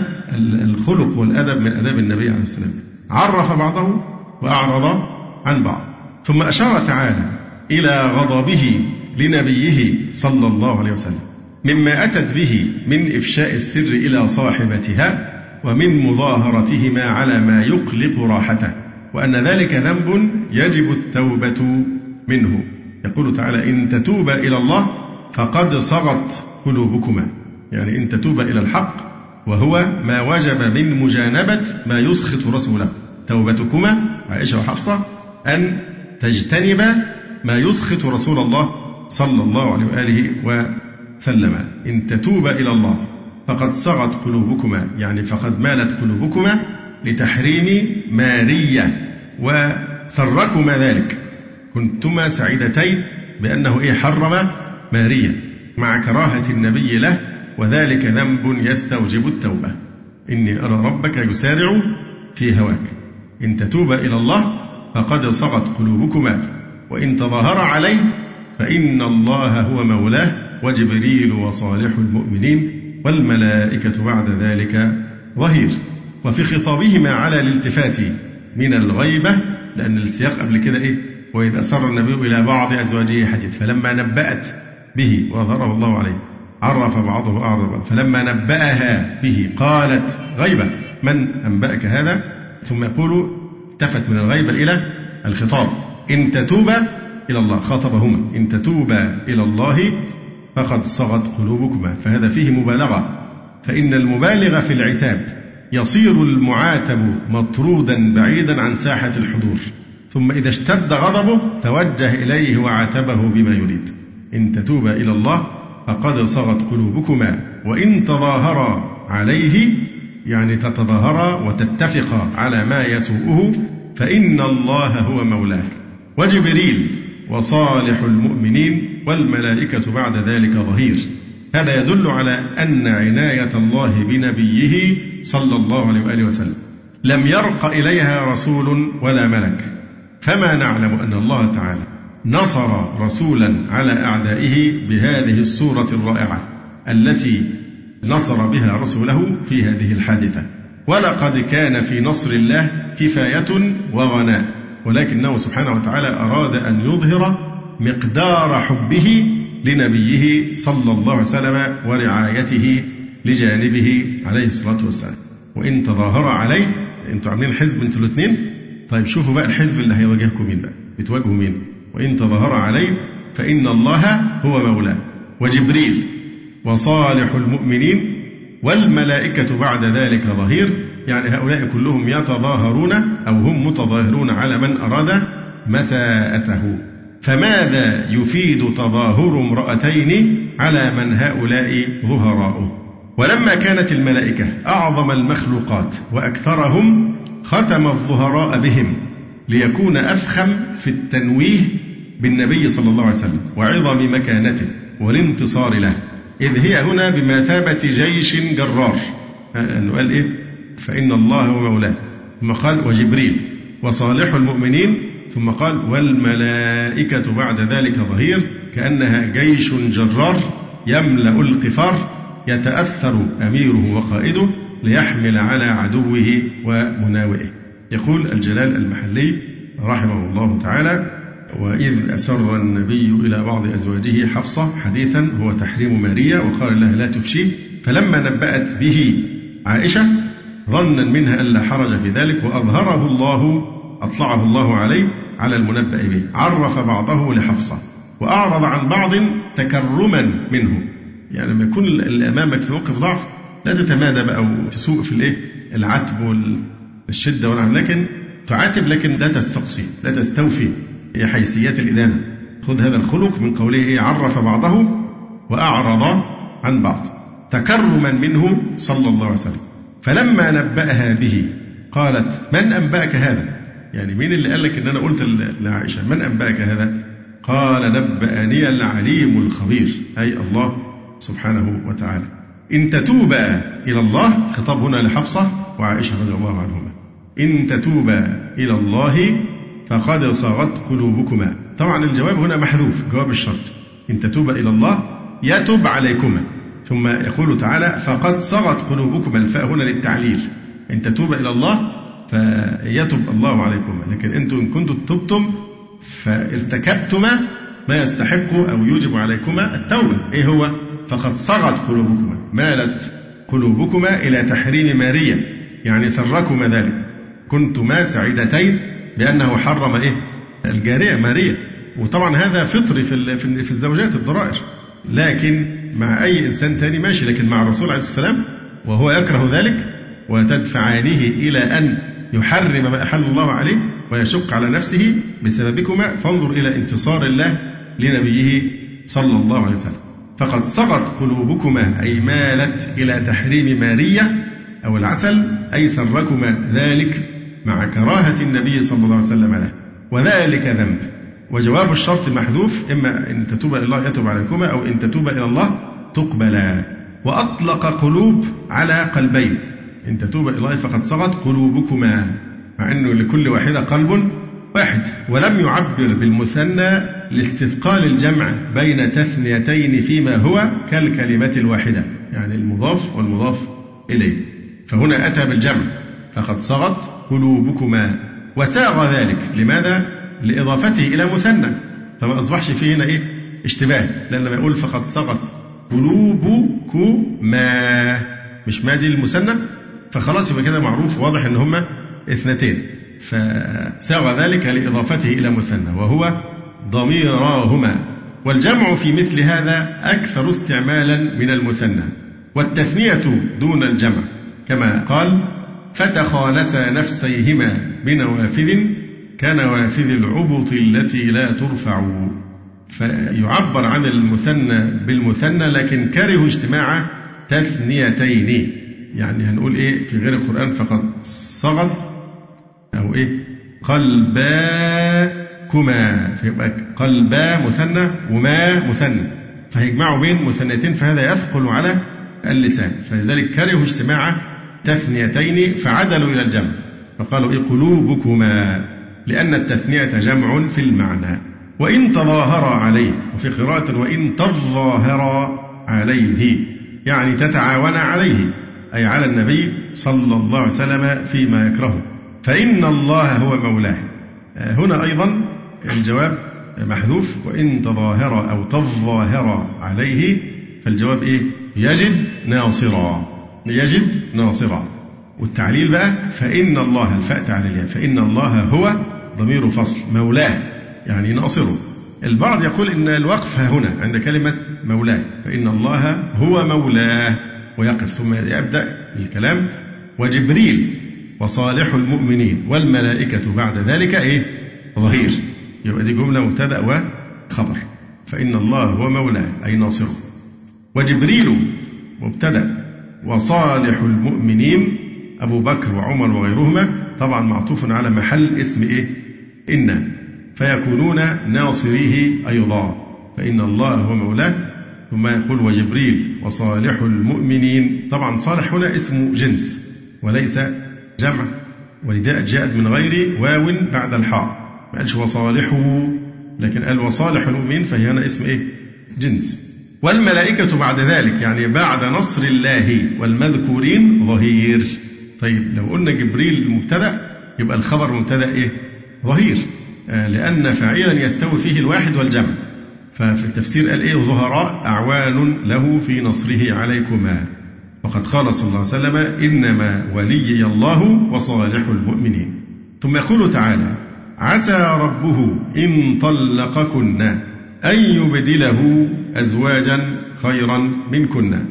الخلق والأدب من أداب النبي عليه السلام. عرف بعضه وأعرض عن بعض. ثم أشار تعالى إلى غضبه لنبيه صلى الله عليه وسلم. مما أتت به من إفشاء السر إلى صاحبتها ومن مظاهرتهما على ما يقلق راحته. وأن ذلك ذنب يجب التوبة منه. يقول تعالى إن تتوبا إلى الله فقد صغت قلوبكما. يعني إن تتوبا إلى الحق وهو ما وجب من مجانبة ما يسخط رسوله. توبتكما عائشة وحفصة أن تجتنب ما يسخط رسول الله صلى الله عليه وآله وسلم. إن تتوبا إلى الله فقد صغت قلوبكما. يعني فقد مالت قلوبكما لتحريم مارية وسركما ذلك. كنتما سعيدتين بأنه إيه حرم مارية مع كراهة النبي له وذلك ذنب يستوجب التوبة. إني أرى ربك يسارع في هواك. إن تتوبا إلى الله فقد صغت قلوبكما. وإن تظاهر عليه فإن الله هو مولاه وجبريل وصالح المؤمنين والملائكة بعد ذلك ظهير. وفي خطابهما على الالتفات من الغيبة لأن السياق قبل كده إيه؟ وإذ أسر النبي إلى بعض أزواجه حديث فلما نبأت به وأظهره الله عليه عرف بعضه أعرض فلما نبأها به قالت غيبة من أنبأك هذا؟ ثم يقول التفت من الغيبة إلى الخطاب إن تتوبا إلى الله. خاطبهما إن تتوبا إلى الله فقد صغت قلوبكما فهذا فيه مبالغة فإن المبالغ في العتاب يصير المعاتب مطرودا بعيدا عن ساحة الحضور. ثم إذا اشتد غضبه توجه إليه وعاتبه بما يريد. إن تتوبا إلى الله فقد صغت قلوبكما. وإن تظاهرا عليه يعني تتظاهرا وتتفقا على ما يسوءه فإن الله هو مولاه. وجبريل وصالح المؤمنين والملائكة بعد ذلك ظهير. هذا يدل على أن عناية الله بنبيه صلى الله عليه وآله وسلم. لم يرق إليها رسول ولا ملك. فما نعلم أن الله تعالى نصر رسولا على أعدائه بهذه الصورة الرائعة التي نصر بها رسوله في هذه الحادثة. ولقد كان في نصر الله كفاية وغناء. ولكنه سبحانه وتعالى أراد أن يظهر مقدار حبه لنبيه صلى الله عليه وسلم ورعايته لجانبه عليه الصلاة والسلام. وإن تظاهر عليه أنتوا عاملين حزب أنتوا الاثنين طيب شوفوا بقى الحزب اللي هيواجهكم مين بقى؟ بتواجهوا مين؟ وإن تظاهر عليه فإن الله هو مولاه. وجبريل وصالح المؤمنين والملائكة بعد ذلك ظهير. يعني هؤلاء كلهم يتظاهرون أو هم متظاهرون على من أراد مساءته. فماذا يفيد تظاهر امرأتين على من هؤلاء ظهراؤه ولما كانت الملائكة أعظم المخلوقات وأكثرهم ختم الظهراء بهم ليكون أفخم في التنويه بالنبي صلى الله عليه وسلم وعظم مكانته والانتصار له. إذ هي هنا بمثابة جيش جرار. أنه قال إيه؟ فإن الله هو مولاه. ثم قال وجبريل وصالح المؤمنين ثم قال والملائكة بعد ذلك ظهير كأنها جيش جرار يملأ القفار يتأثر أميره وقائده ليحمل على عدوه ومناوئه. يقول الجلال المحلي رحمه الله تعالى وإذ أسر النبي إلى بعض أزواجه حفصة حديثا هو تحريم ماريا وقال لها لا تفشي. فلما نبأت به عائشة ظنا منها ألا حرج في ذلك وأظهره الله أطلعه الله عليه على المنبأ به. عرف بعضه لحفصة وأعرض عن بعض تكرما منه. يعني لما يكون اللي أمامك في موقف ضعف لا تتمادى بقى وتسوق في الإيه؟ العتب والشدة والعم لكن تعاتب لكن لا تستقصي لا تستوفي. حيثيات الإدانة خذ هذا الخلق من قوله إيه؟ عرف بعضه وأعرض عن بعض. تكرما منه صلى الله عليه وسلم. فلما نبأها به قالت من أنبأك هذا؟ يعني مين اللي قال لك إن أنا قلت لعائشة من أنبأك هذا؟ قال نبأني العليم الخبير أي الله سبحانه وتعالى. إن تتوبا إلى الله خطاب هنا لحفصة وعائشة رضي الله عنهما. إن تتوبا إلى الله فقد صغت قلوبكما طبعا الجواب هنا محذوف جواب الشرط إن تتوب إلى الله يتب عليكما ثم يقول تعالى فقد صغت قلوبكما الفاء هنا للتعليل إن تتوب إلى الله فيتب الله عليكما لكن أنتم إن كنتم تبتم فارتكبتما ما يستحق أو يوجب عليكما التوبة. إيه هو؟ فقد صغت قلوبكما. مالت قلوبكما إلى تحريم ماريا يعني سركما ذلك. كنتما سعيدتين بأنه حرم إيه؟ الجارية ماريا وطبعا هذا فطري في في الزوجات الضرائر. لكن مع أي إنسان تاني ماشي. لكن مع الرسول عليه السلام وهو يكره ذلك وتدفعانه إلى أن يحرم ما أحل الله عليه ويشق على نفسه بسببكما. فانظر إلى انتصار الله لنبيه صلى الله عليه وسلم. فقد صغت قلوبكما أي مالت إلى تحريم مارية أو العسل أي سركما ذلك مع كراهة النبي صلى الله عليه وسلم له. وذلك ذنب. وجواب الشرط محذوف. إما إن تتوب إلى الله يتوب عليكما أو إن تتوب إلى الله تقبلا. وأطلق قلوب على قلبين. إن تتوب إلى الله فقد صغت قلوبكما مع أنه لكل واحدة قلب واحد. ولم يعبر بالمثنى لاستثقال الجمع بين تثنيتين فيما هو كالكلمة الواحدة يعني المضاف والمضاف إليه. فهنا أتى بالجمع فقد صغت قلوبكما. وساغ ذلك لماذا؟ لإضافته إلى مثنى. فما أصبحش فيه هنا إيه؟ اشتباه لأن لما يقول فقد صغت قلوبكما مش ما دي المثنى؟ فخلاص يبقى كده معروف واضح إن هما اثنتين. فساغ ذلك لإضافته إلى مثنى وهو ضميراهما والجمع في مثل هذا أكثر استعمالا من المثنى والتثنية دون الجمع. كما قال فتخالسا نفسيهما بنوافذ كنوافذ العبط التي لا ترفع. فيعبر عن المثنى بالمثنى لكن كره اجتماع تثنيتين. يعني هنقول إيه؟ في غير القرآن فقد صغت أو إيه؟ قلباكما فيبقى قلبا مثنى وما مثنى فهيجمعوا بين مثنيتين فهذا يثقل على اللسان فلذلك كرهوا اجتماع تثنيتين فعدلوا إلى الجمع فقالوا إيه؟ قلوبكما لأن التثنية جمع في المعنى وإن تظاهر عليه وفي قراءة وإن تظاهر عليه يعني تتعاون عليه. أي على النبي صلى الله عليه وسلم فيما يكرهه. فإن الله هو مولاه. هنا أيضا الجواب محذوف. وإن تظاهر أو تظاهر عليه فالجواب إيه؟ يجد ناصرا. يجد ناصرا. والتعليل بقى فإن الله الفاء تعليلها فإن الله هو ضمير فصل مولاه يعني ناصره. البعض يقول إن الوقف هنا عند كلمة مولاه فإن الله هو مولاه. ويقف ثم يبدأ الكلام. وجبريل وصالح المؤمنين والملائكة بعد ذلك إيه؟ ظهير. يبقى دي جملة مبتدأ وخبر. فإن الله هو مولاه أي ناصره. وجبريل مبتدأ. وصالح المؤمنين أبو بكر وعمر وغيرهما طبعا معطوف على محل اسم إيه؟ إن. فيكونون ناصريه أيضا. فإن الله هو مولاه ثم يقول وجبريل وصالح المؤمنين. طبعا صالح هنا اسم جنس وليس جمع. ولذا جاءت من غير واو بعد الحاء. ما قالش وصالحه لكن قال وصالح المؤمنين فهي هنا اسم إيه؟ جنس. والملائكة بعد ذلك يعني بعد نصر الله والمذكورين ظهير. طيب لو قلنا جبريل مبتدأ يبقى الخبر مبتدأ إيه؟ ظهير. آه لأن فاعلا يستوي فيه الواحد والجمع. ففي التفسير قال إيه ظهراء أعوان له في نصره عليكما. وقد قال صلى الله عليه وسلم إنما وليي الله وصالح المؤمنين. ثم يقول تعالى عسى ربه إن طلقكن أن يبدله أزواجا خيرا منكن.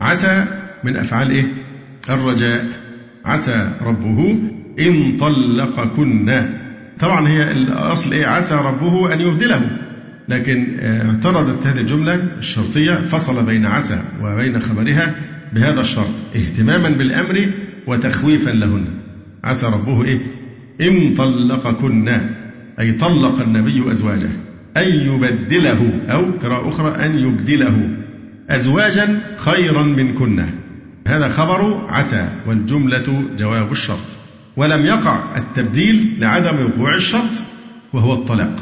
عسى من أفعال إيه؟ الرجاء. عسى ربه إن طلقكن. طبعا هي الأصل إيه؟ عسى ربه أن يبدله. لكن اعترضت هذه الجملة الشرطية فصل بين عسى وبين خبرها بهذا الشرط اهتماما بالأمر وتخويفا لهن. عسى ربه إيه؟ إن طلقكن أي طلق النبي أزواجه أن يبدله أو قراءة أخرى أن يبدله أزواجا خيرا منكن. هذا خبر عسى والجملة جواب الشرط. ولم يقع التبديل لعدم وقوع الشرط وهو الطلاق.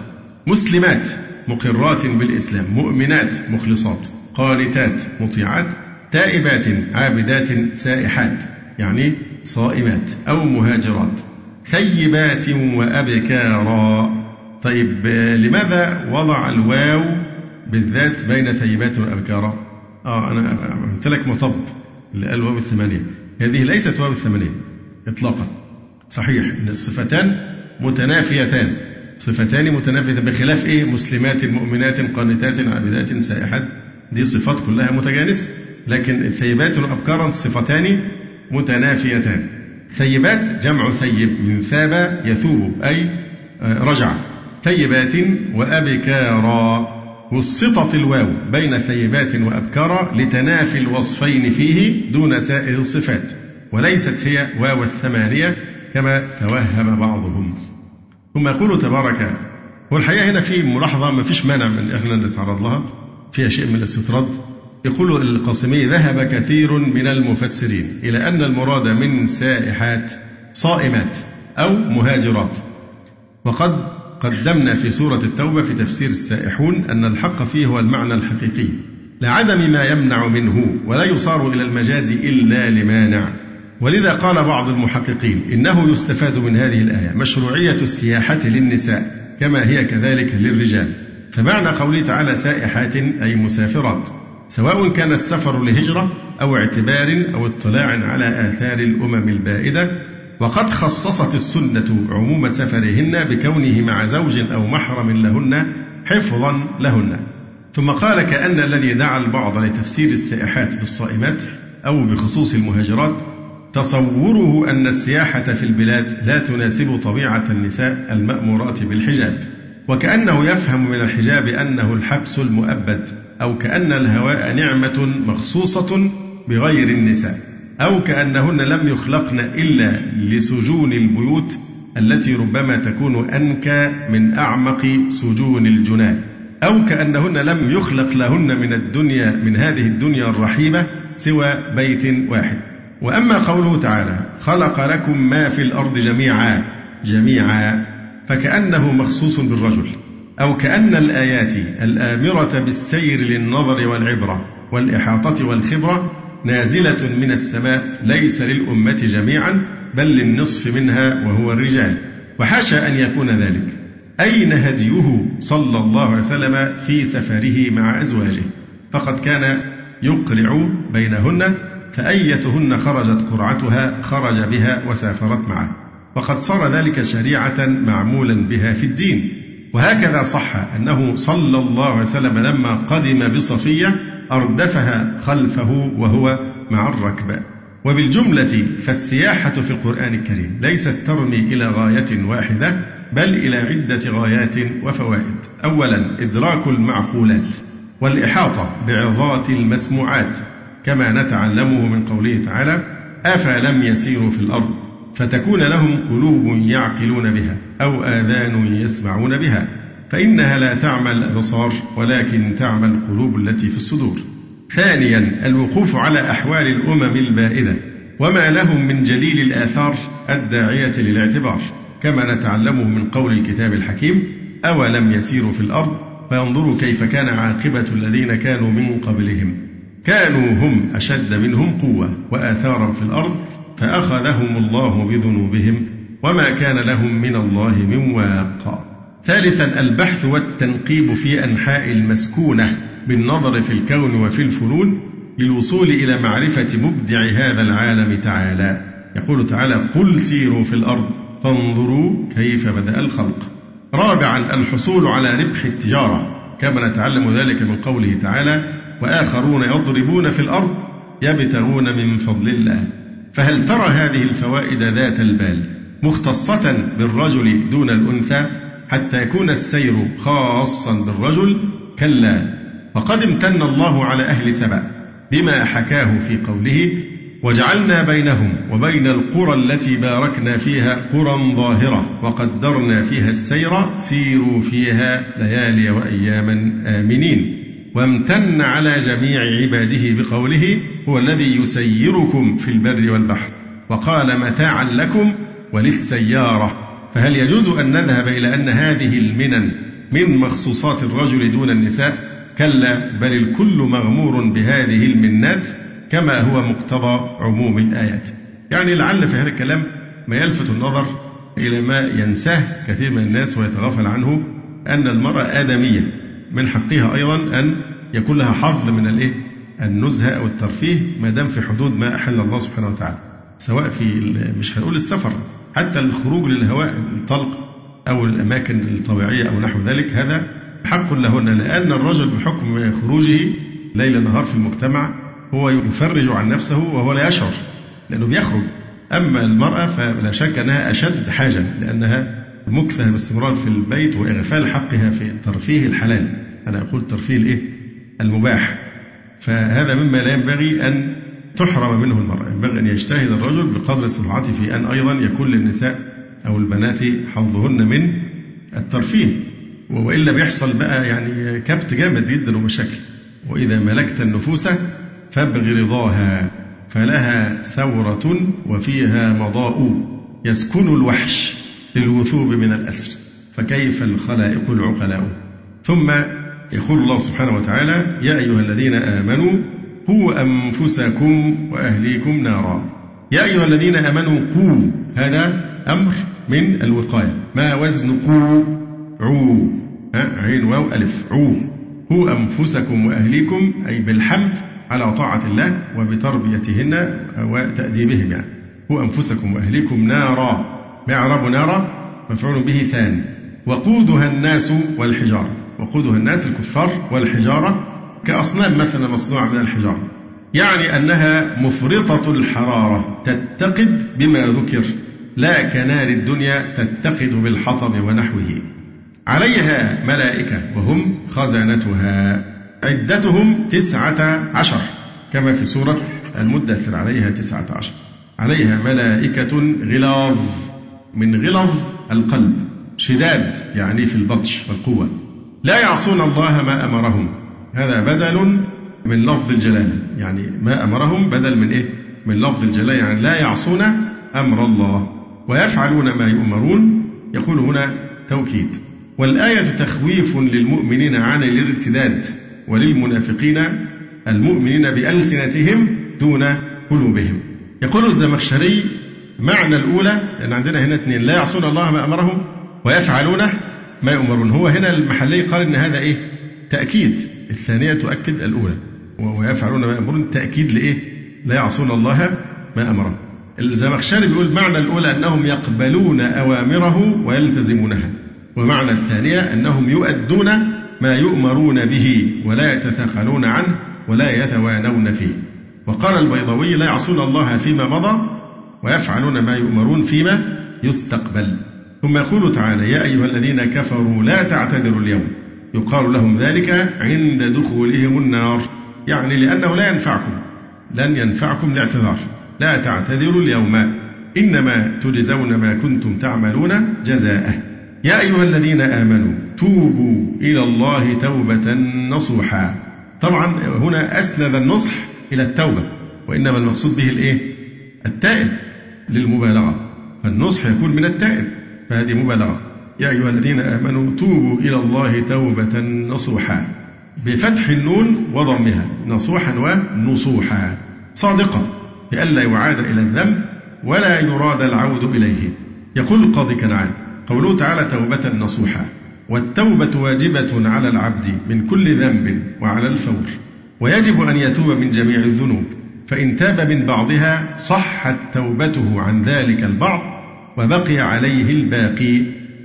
مسلمات مقرات بالإسلام مؤمنات مخلصات قانتات مطيعات تائبات عابدات سائحات يعني صائمات أو مهاجرات ثيبات وأبكارا. طيب لماذا وضع الواو بالذات بين ثيبات وأبكارا؟ آه أنا قلت لك مطب اللي قال واو الثمانية. هذه ليست واو الثمانية إطلاقا. صحيح أن الصفتان متنافيتان. صفتان متنافيتان بخلاف إيه؟ مسلمات مؤمنات قانتات عابدات سائحات. دي صفات كلها متجانسة لكن الثيبات وأبكارا صفتان متنافيتان. ثيبات جمع ثيب من ثاب يثوب أي آه، رجع. ثيبات وأبكارا. وسطت الواو بين ثيبات وأبكارا لتنافي الوصفين فيه دون سائر الصفات وليست هي واو الثمانية كما توهم بعضهم. ثم يقول تبارك والحقيقة هنا في ملاحظة ما فيش مانع من إحنا نتعرض لها فيها شيء من الاستطراد. يقول القاسمي ذهب كثير من المفسرين إلى أن المراد من سائحات صائمات أو مهاجرات. وقد قدمنا في سورة التوبة في تفسير السائحون أن الحق فيه هو المعنى الحقيقي. لعدم ما يمنع منه ولا يصار إلى المجاز إلا لمانع. ولذا قال بعض المحققين إنه يستفاد من هذه الآية مشروعية السياحة للنساء كما هي كذلك للرجال. فمعنى قوله تعالى سائحات أي مسافرات سواء كان السفر لهجرة أو اعتبار أو اطلاع على آثار الأمم البائدة وقد خصصت السنة عموم سفرهن بكونه مع زوج أو محرم لهن حفظا لهن. ثم قال كأن الذي دعا البعض لتفسير السائحات بالصائمات أو بخصوص المهاجرات تصوره أن السياحة في البلاد لا تناسب طبيعة النساء المأمورات بالحجاب. وكأنه يفهم من الحجاب أنه الحبس المؤبد أو كأن الهواء نعمة مخصوصة بغير النساء أو كأنهن لم يخلقن إلا لسجون البيوت التي ربما تكون أنكى من أعمق سجون الجنان أو كأنهن لم يخلق لهن من الدنيا من هذه الدنيا الرحيبة سوى بيت واحد. وأما قوله تعالى خلق لكم ما في الأرض جميعا جميعا فكأنه مخصوص بالرجل أو كأن الآيات الآمرة بالسير للنظر والعبرة والإحاطة والخبرة نازلة من السماء ليس للأمة جميعا بل للنصف منها وهو الرجال. وحاشا أن يكون ذلك. أين هديه صلى الله عليه وسلم في سفره مع أزواجه؟ فقد كان يقرع بينهن فأيتهن خرجت قرعتها خرج بها وسافرت معه. وقد صار ذلك شريعة معمولا بها في الدين. وهكذا صح أنه صلى الله عليه وسلم لما قدم بصفية أردفها خلفه وهو مع الركب. وبالجملة فالسياحة في القرآن الكريم ليست ترمي إلى غاية واحدة بل إلى عدة غايات وفوائد. أولا إدراك المعقولات والإحاطة بعظات المسموعات. كما نتعلمه من قوله تعالى أفلم يسيروا في الأرض فتكون لهم قلوب يعقلون بها أو آذان يسمعون بها فإنها لا تعمى الأبصار ولكن تعمى القلوب التي في الصدور. ثانيا الوقوف على أحوال الأمم البائدة وما لهم من جليل الآثار الداعية للاعتبار كما نتعلمه من قول الكتاب الحكيم أولم يسيروا في الأرض فينظروا كيف كان عاقبة الذين كانوا من قبلهم كانوا هم أشد منهم قوة وآثارا في الأرض فأخذهم الله بذنوبهم وما كان لهم من الله من واق. ثالثا البحث والتنقيب في أنحاء المسكونة بالنظر في الكون وفي الفنون للوصول إلى معرفة مبدع هذا العالم تعالى. يقول تعالى قل سيروا في الأرض فانظروا كيف بدأ الخلق. رابعا الحصول على ربح التجارة كما نتعلم ذلك من قوله تعالى وآخرون يضربون في الأرض يبتغون من فضل الله. فهل ترى هذه الفوائد ذات البال مختصة بالرجل دون الأنثى حتى يكون السير خاصا بالرجل؟ كلا. وقد امتن الله على أهل سبأ بما حكاه في قوله وجعلنا بينهم وبين القرى التي باركنا فيها قرى ظاهرة وقدرنا فيها السير سيروا فيها ليالي وأياما آمنين. وامتن على جميع عباده بقوله هو الذي يسيركم في البر والبحر وقال متاعا لكم وللسيارة. فهل يجوز أن نذهب إلى أن هذه المنن من مخصوصات الرجل دون النساء؟ كلا بل الكل مغمور بهذه المنات كما هو مقتضى عموم الآيات. يعني لعل في هذا الكلام ما يلفت النظر إلى ما ينساه كثير من الناس ويتغافل عنه أن المرأة آدمية. من حقها أيضا أن يكون لها حظ من الإيه؟ النزهة أو الترفيه ما دام في حدود ما أحل الله سبحانه وتعالى سواء في مش هنقول السفر حتى الخروج للهواء الطلق أو الأماكن الطبيعية أو نحو ذلك هذا حق لهن لأن الرجل بحكم خروجه ليل نهار في المجتمع هو يفرج عن نفسه وهو لا يشعر لأنه بيخرج أما المرأة فلا شك أنها أشد حاجة لأنها مكثة باستمرار في البيت وإغفال حقها في ترفيه الحلال. أنا أقول ترفيه الإيه؟ المباح. فهذا مما لا ينبغي أن تحرم منه المرأة ينبغي أن يجتهد الرجل بقدر استطاعته في أن أيضا يكون للنساء أو البنات حظهن من الترفيه. وإلا بيحصل بقى يعني كبت جامد جدا ومشاكل. وإذا ملكت النفوس فابغ رضاها فلها ثورة وفيها مضاء يسكن الوحش. للوثوب من الأسر فكيف الخلائق العقلاء؟ ثم يقول الله سبحانه وتعالى يا أيها الذين آمنوا قوا أنفسكم وأهليكم نارا. يا أيها الذين آمنوا قوا هذا أمر من الوقاية. ما وزن قوا؟ عو عين واو ألف عو. هو أنفسكم وأهليكم أي بالحمل على طاعة الله وبتربيتهن وتأديبهم يعني هو أنفسكم وأهليكم نارا. معرب نارا مفعول به ثاني. وقودها الناس والحجارة. وقودها الناس الكفار والحجارة كأصنام مثلا مصنوعة من الحجارة. يعني أنها مفرطة الحرارة تتقد بما ذكر. لا كنار الدنيا تتقد بالحطب ونحوه. عليها ملائكة وهم خزنتها عدتهم تسعة عشر. كما في سورة المدثر عليها تسعة عشر. عليها ملائكة غلاظ. من غلظ القلب شداد يعني في البطش والقوة. لا يعصون الله ما أمرهم. هذا بدل من لفظ الجلالة يعني ما أمرهم بدل من إيه؟ من لفظ الجلالة يعني لا يعصون أمر الله. ويفعلون ما يؤمرون. يقول هنا توكيد. والآية تخويف للمؤمنين عن الارتداد وللمنافقين المؤمنين بألسنتهم دون قلوبهم. يقول الزمخشري معنى الأولى لأن عندنا هنا اثنين لا يعصون الله ما أمرهم ويفعلون ما يؤمرون. هو هنا المحلي قال إن هذا إيه؟ تأكيد. الثانية تؤكد الأولى. ويفعلون ما يأمرون تأكيد لإيه؟ لا يعصون الله ما أمرهم. الزمخشري بيقول معنى الأولى أنهم يقبلون أوامره ويلتزمونها. ومعنى الثانية أنهم يؤدون ما يؤمرون به ولا يتثاقلون عنه ولا يتوانون فيه. وقال البيضوي لا يعصون الله فيما مضى ويفعلون ما يؤمرون فيما يستقبل. ثم يقول تعالى يا أيها الذين كفروا لا تعتذروا اليوم. يقال لهم ذلك عند دخولهم النار. يعني لأنه لا ينفعكم. لن ينفعكم الاعتذار. لا تعتذروا اليوم. إنما تجزون ما كنتم تعملون جزاءه يا أيها الذين آمنوا توبوا إلى الله توبة نصوحا. طبعا هنا أسند النصح إلى التوبة. وإنما المقصود به الإيه؟ التائب للمبالغة فالنصح يكون من التائب. فهذه مبالغة. يا أيها الذين آمنوا توبوا إلى الله توبة نصوحا. بفتح النون وضمها. نصوحا ونصوحا. صادقة لئلا يعاد إلى الذنب ولا يراد العود إليه. يقول القاضي كنعان قوله تعالى توبة نصوحا. والتوبة واجبة على العبد من كل ذنب وعلى الفور. ويجب أن يتوب من جميع الذنوب. فإن تاب من بعضها صحت توبته عن ذلك البعض وبقي عليه الباقي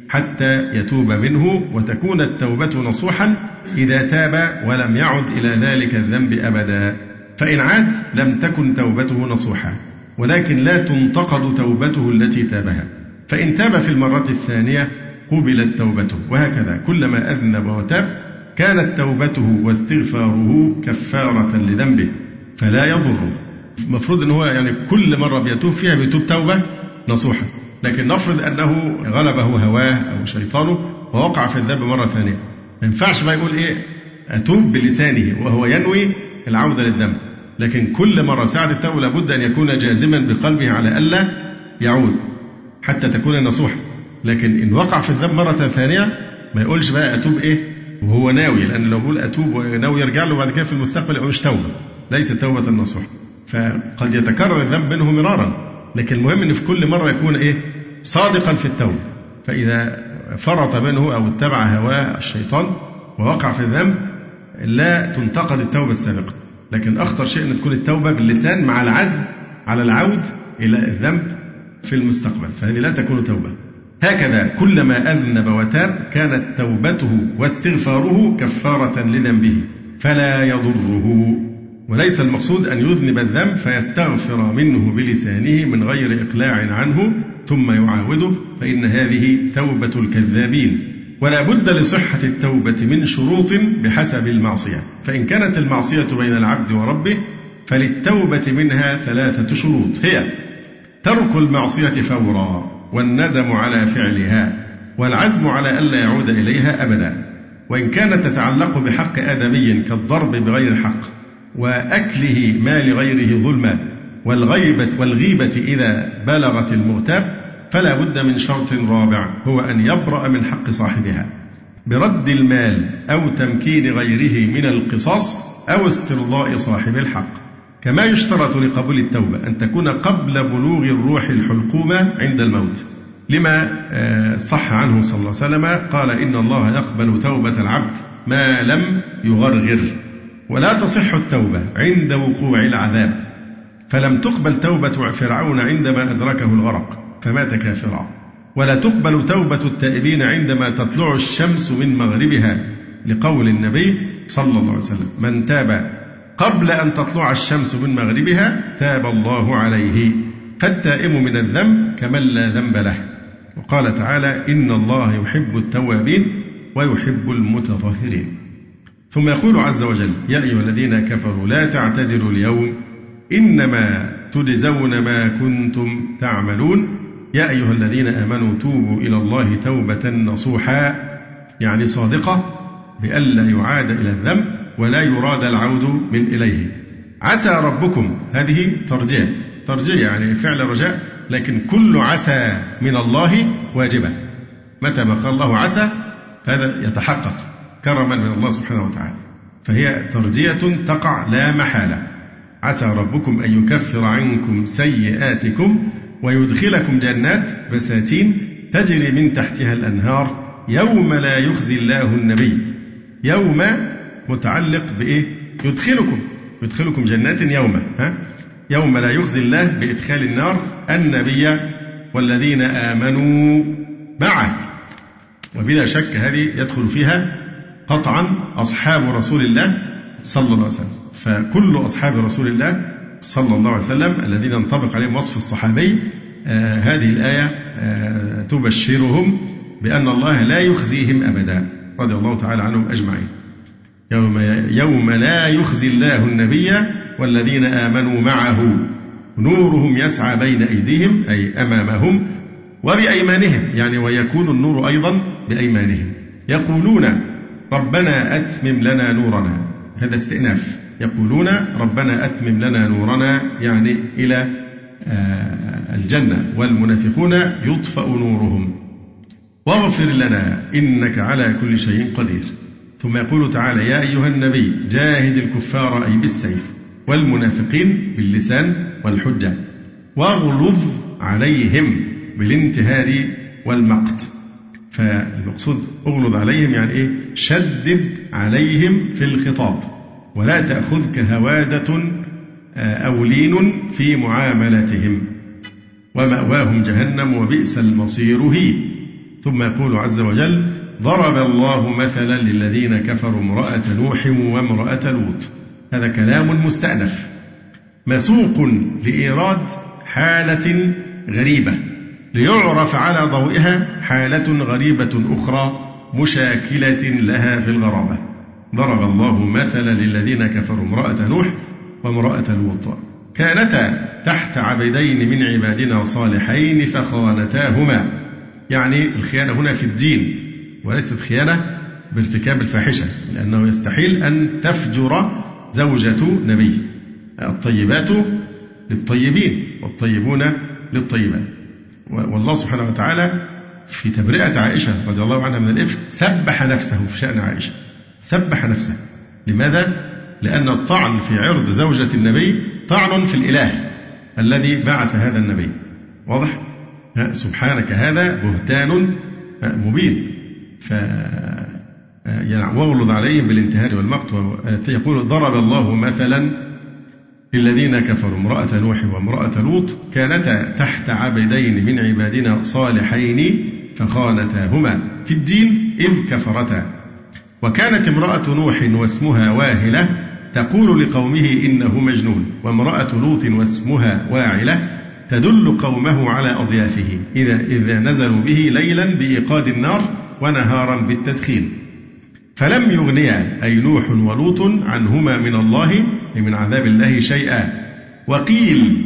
حتى يتوب منه وتكون التوبة نصوحا إذا تاب ولم يعد إلى ذلك الذنب أبدا. فإن عاد لم تكن توبته نصوحا ولكن لا تنتقد توبته التي تابها. فإن تاب في المرة الثانية قبلت توبته وهكذا. كلما أذنب وتاب كانت توبته واستغفاره كفارة لذنبه. فلا يضر. المفروض إن هو يعني كل مرة بيتوب فيها بيتوب توبة نصوحة. لكن نفرض أنه غلبه هواه أو شيطانه ووقع في الذنب مرة ثانية. ما ينفعش بقى يقول إيه؟ أتوب بلسانه وهو ينوي العودة للذنب. لكن كل مرة ساعة التوبة لابد أن يكون جازما بقلبه على ألا يعود حتى تكون نصوحة. لكن إن وقع في الذنب مرة ثانية ما يقولش بقى أتوب إيه؟ وهو ناوي. لأن لو بيقول أتوب وناوي يرجع له بعد كده في المستقبل يبقى مش توبة. ليست توبة نصوح فقد يتكرر الذنب منه مرارا. لكن المهم أن في كل مرة يكون إيه؟ صادقا في التوبة. فإذا فرط منه أو اتبع هواه الشيطان ووقع في الذنب لا تنتقد التوبة السابقة. لكن أخطر شيء أن تكون التوبة باللسان مع العزم على العود إلى الذنب في المستقبل. فهذه لا تكون توبة. هكذا كلما أذنب وتاب كانت توبته واستغفاره كفارة لذنبه. فلا يضره. وليس المقصود أن يذنب الذنب فيستغفر منه بلسانه من غير إقلاع عنه ثم يعاوده فإن هذه توبة الكذابين. ولا بد لصحة التوبة من شروط بحسب المعصية. فإن كانت المعصية بين العبد وربه فللتوبة منها ثلاثة شروط. هي ترك المعصية فورا والندم على فعلها والعزم على ألا يعود إليها أبدا. وإن كانت تتعلق بحق آدمي كالضرب بغير حق وأكله مال غيره ظلما والغيبة والغيبة إذا بلغت المغتاب فلا بد من شرط رابع هو أن يبرأ من حق صاحبها. برد المال أو تمكين غيره من القصاص أو استرضاء صاحب الحق. كما يشترط لقبول التوبة أن تكون قبل بلوغ الروح الحلقومة عند الموت. لما آه، صح عنه صلى الله عليه وسلم قال إن الله يقبل توبة العبد ما لم يغرغر. ولا تصح التوبة عند وقوع العذاب. فلم تقبل توبة فرعون عندما أدركه الغرق فمات كافرا. ولا تقبل توبة التائبين عندما تطلع الشمس من مغربها لقول النبي صلى الله عليه وسلم من تاب قبل أن تطلع الشمس من مغربها تاب الله عليه. فالتائب من الذنب كمن لا ذنب له. وقال تعالى إن الله يحب التوابين ويحب المتطهرين. ثم يقول عز وجل يا أيها الذين كفروا لا تعتذروا اليوم إنما تجزون ما كنتم تعملون. يا أيها الذين آمنوا توبوا إلى الله توبة نصوحا يعني صادقة بألا يعاد إلى الذنب ولا يراد العود من إليه. عسى ربكم هذه ترجيع. ترجيع يعني فعل رجاء لكن كل عسى من الله واجبة. متى ما قال الله عسى فهذا يتحقق. كرما من الله سبحانه وتعالى. فهي ترجية تقع لا محالة. عسى ربكم أن يكفر عنكم سيئاتكم ويدخلكم جنات بساتين تجري من تحتها الأنهار يوم لا يخزي الله النبي. يوم متعلق بإيه؟ يدخلكم. يدخلكم جنات يوم. ها؟ يوم لا يخزي الله بإدخال النار النبي والذين آمنوا معه. وبلا شك هذه يدخل فيها قطعا أصحاب رسول الله صلى الله عليه وسلم. فكل أصحاب رسول الله صلى الله عليه وسلم الذين ينطبق عليهم وصف الصحابي آه هذه الآية آه تبشرهم بأن الله لا يخزيهم أبدا رضي الله تعالى عنهم أجمعين. يوم, يوم لا يخزي الله النبي والذين آمنوا معه نورهم يسعى بين أيديهم أي أمامهم وبأيمانهم يعني ويكون النور أيضا بأيمانهم. يقولون ربنا أتمم لنا نورنا. هذا استئناف. يقولون ربنا أتمم لنا نورنا يعني إلى آه، الجنة. والمنافقون يطفأ نورهم. واغفر لنا إنك على كل شيء قدير. ثم يقول تعالى يا أيها النبي جاهد الكفار أي بالسيف والمنافقين باللسان والحجة. واغلظ عليهم بالانتهار والمقت. فالمقصود أغلظ عليهم يعني إيه؟ شدد عليهم في الخطاب. ولا تأخذك هوادة آه، أو لين في معاملتهم. ومأواهم جهنم وبئس المصير هي. ثم يقول عز وجل ضرب الله مثلا للذين كفروا امرأة نوح وامرأة لوط. هذا كلام مستأنف. مسوق لإيراد حالة غريبة. ليعرف على ضوئها حالة غريبة أخرى. مشاكلة لها في الغرابة ضرب الله مثلا للذين كفروا امرأة نوح وامرأة لوط. كانتا تحت عبدين من عبادنا صالحين فخانتاهما. يعني الخيانة هنا في الدين وليست خيانة بارتكاب الفاحشة لأنه يستحيل أن تفجر زوجة نبي. الطيبات للطيبين والطيبون للطيبات. والله سبحانه وتعالى في تبرئة عائشة رضي الله عنها من الإفك سبح نفسه في شأن عائشة سبح نفسه لماذا؟ لأن الطعن في عرض زوجة النبي طعن في الإله الذي بعث هذا النبي واضح؟ سبحانك هذا بهتان مبين ف يعني واغلظ عليهم بالانتهار والمقت يقول ضرب الله مثلا للذين كفروا امرأة نوح وامرأة لوط كانتا تحت عبدين من عبادنا صالحين فخانتاهما في الدين إذ كفرتا. وكانت امرأة نوح واسمها واهلة تقول لقومه إنه مجنون وامرأة لوط واسمها واعلة تدل قومه على أضيافه إذا إذا نزلوا به ليلا بإيقاد النار ونهارا بالتدخين. فلم يغنيا أي نوح ولوط عنهما من الله أي من عذاب الله شيئا. وقيل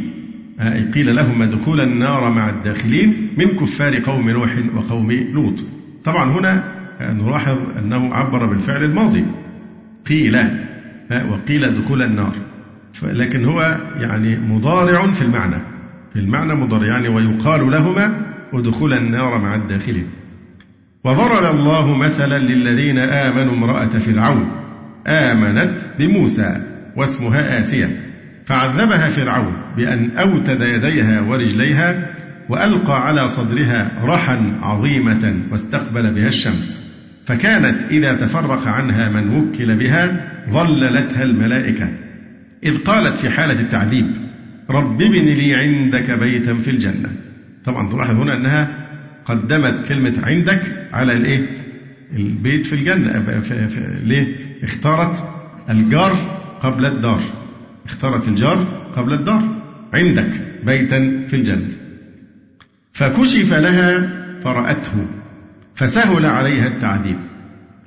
أي قيل لهما دخول النار مع الداخلين من كفار قوم نوح وقوم لوط. طبعا هنا نلاحظ أنه عبر بالفعل الماضي. قيل وقيل دخول النار. لكن هو يعني مضارع في المعنى. في المعنى مضارع يعني ويقال لهما ودخول النار مع الداخلين. وضرب الله مثلا للذين آمنوا امرأة فرعون. آمنت بموسى واسمها آسية فعذبها فرعون بأن أوتد يديها ورجليها وألقى على صدرها رحا عظيمة واستقبل بها الشمس فكانت إذا تفرق عنها من وكل بها ظللتها الملائكة إذ قالت في حالة التعذيب رب ابن لي عندك بيتا في الجنة طبعا تلاحظ هنا أنها قدمت كلمة عندك على الإيه؟ البيت في الجنة ليه؟ اختارت الجار قبل الدار اختارت الجار قبل الدار عندك بيتا في الجنة. فكشف لها فرأته فسهل عليها التعذيب.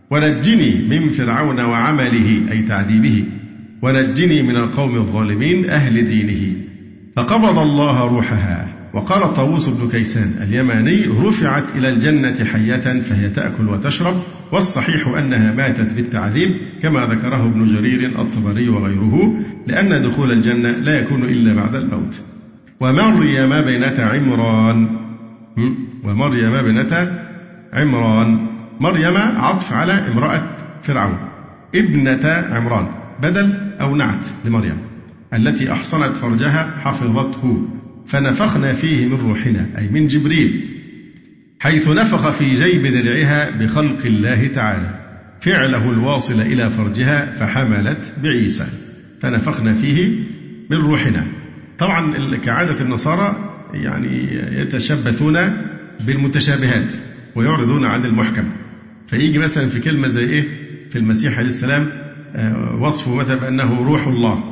ونجني من فرعون وعمله أي تعذيبه. ونجني من القوم الظالمين أهل دينه. فقبض الله روحها. وقال طاووس بن كيسان اليماني رفعت إلى الجنة حية فهي تأكل وتشرب والصحيح أنها ماتت بالتعذيب كما ذكره ابن جرير الطبري وغيره لأن دخول الجنة لا يكون إلا بعد الموت. ومريم بنت عمران؟ ومريم بنت عمران؟ مريم عطف على امرأة فرعون ابنة عمران بدل أو نعت لمريم التي أحصنت فرجها حفظته. فنفخنا فيه من روحنا أي من جبريل حيث نفخ في جيب درعها بخلق الله تعالى. فعله الواصل إلى فرجها فحملت بعيسى. فنفخنا فيه من روحنا. طبعا كعادة النصارى يعني يتشبثون بالمتشابهات ويعرضون عن المحكم فيجي مثلا في كلمة زي إيه؟ في المسيح عليه السلام آه، وصفه مثلا بأنه روح الله.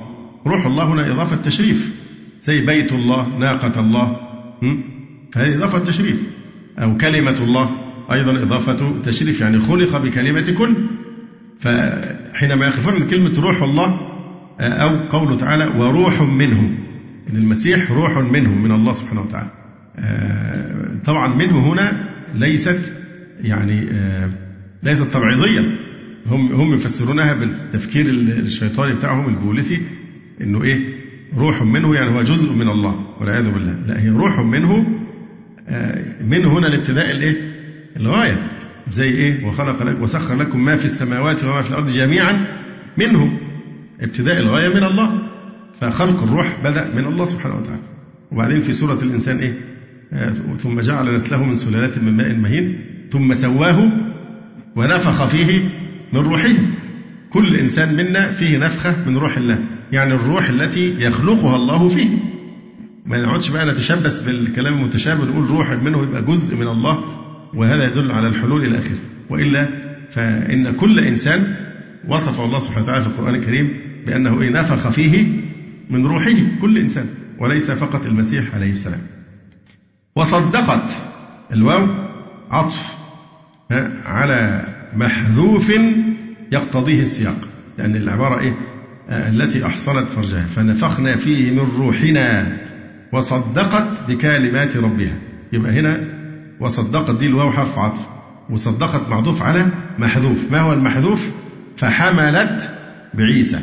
روح الله هنا إضافة تشريف. زي بيت الله ناقة الله فهذه إضافة تشريف. أو كلمة الله أيضا إضافة تشريف يعني خلق بكلمة كن. فحينما من كلمة روح الله أو قوله تعالى وروح منه. إن المسيح روح منه من الله سبحانه وتعالى. طبعا منه هنا ليست يعني ليست تبعيضية. هم هم يفسرونها بالتفكير الشيطاني بتاعهم البوليسي إنه إيه؟ روح منه يعني هو جزء من الله والعياذ بالله. لا هي روح منه آه، من هنا الابتداء الايه؟ الغاية. زي إيه؟ وخلق لك وسخر لكم ما في السماوات وما في الأرض جميعا منه. ابتداء الغاية من الله. فخلق الروح بدأ من الله سبحانه وتعالى. وبعدين في سورة الإنسان إيه؟ آه، ثم جعل نسله من سلالات من ماء مهين ثم سواه ونفخ فيه من روحه. كل إنسان منا فيه نفخة من روح الله. يعني الروح التي يخلقها الله فيه. ما نقعدش بقى نتشبث بالكلام المتشابه نقول روح منه يبقى جزء من الله وهذا يدل على الحلول إلى آخره. وإلا فإن كل إنسان وصفه الله سبحانه وتعالى في القرآن الكريم بأنه إيه نفخ فيه من روحه كل إنسان وليس فقط المسيح عليه السلام. وصدقت الواو عطف على محذوف يقتضيه السياق. لأن العبارة إيه؟ التي أحصنت فرجها. فنفخنا فيه من روحنا وصدقت بكلمات ربها. يبقى هنا وصدقت دي الواو حرف عطف. وصدقت معطوف على محذوف. ما هو المحذوف؟ فحملت بعيسى.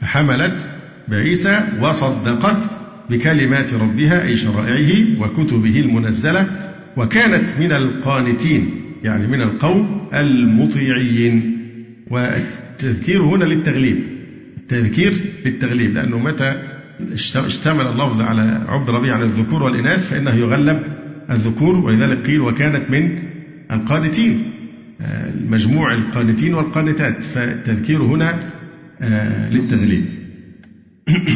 فحملت بعيسى وصدقت بكلمات ربها أي شرائعه وكتبه المنزلة. وكانت من القانتين يعني من القوم المطيعين. والتذكير هنا للتغليب. التذكير للتغليب لأنه متى اشتمل اللفظ على عبد ربيع على الذكور والإناث فإنه يغلب الذكور ولذلك قيل وكانت من القانتين مجموع القانتين والقانتات. فالتذكير هنا آه، للتغليب.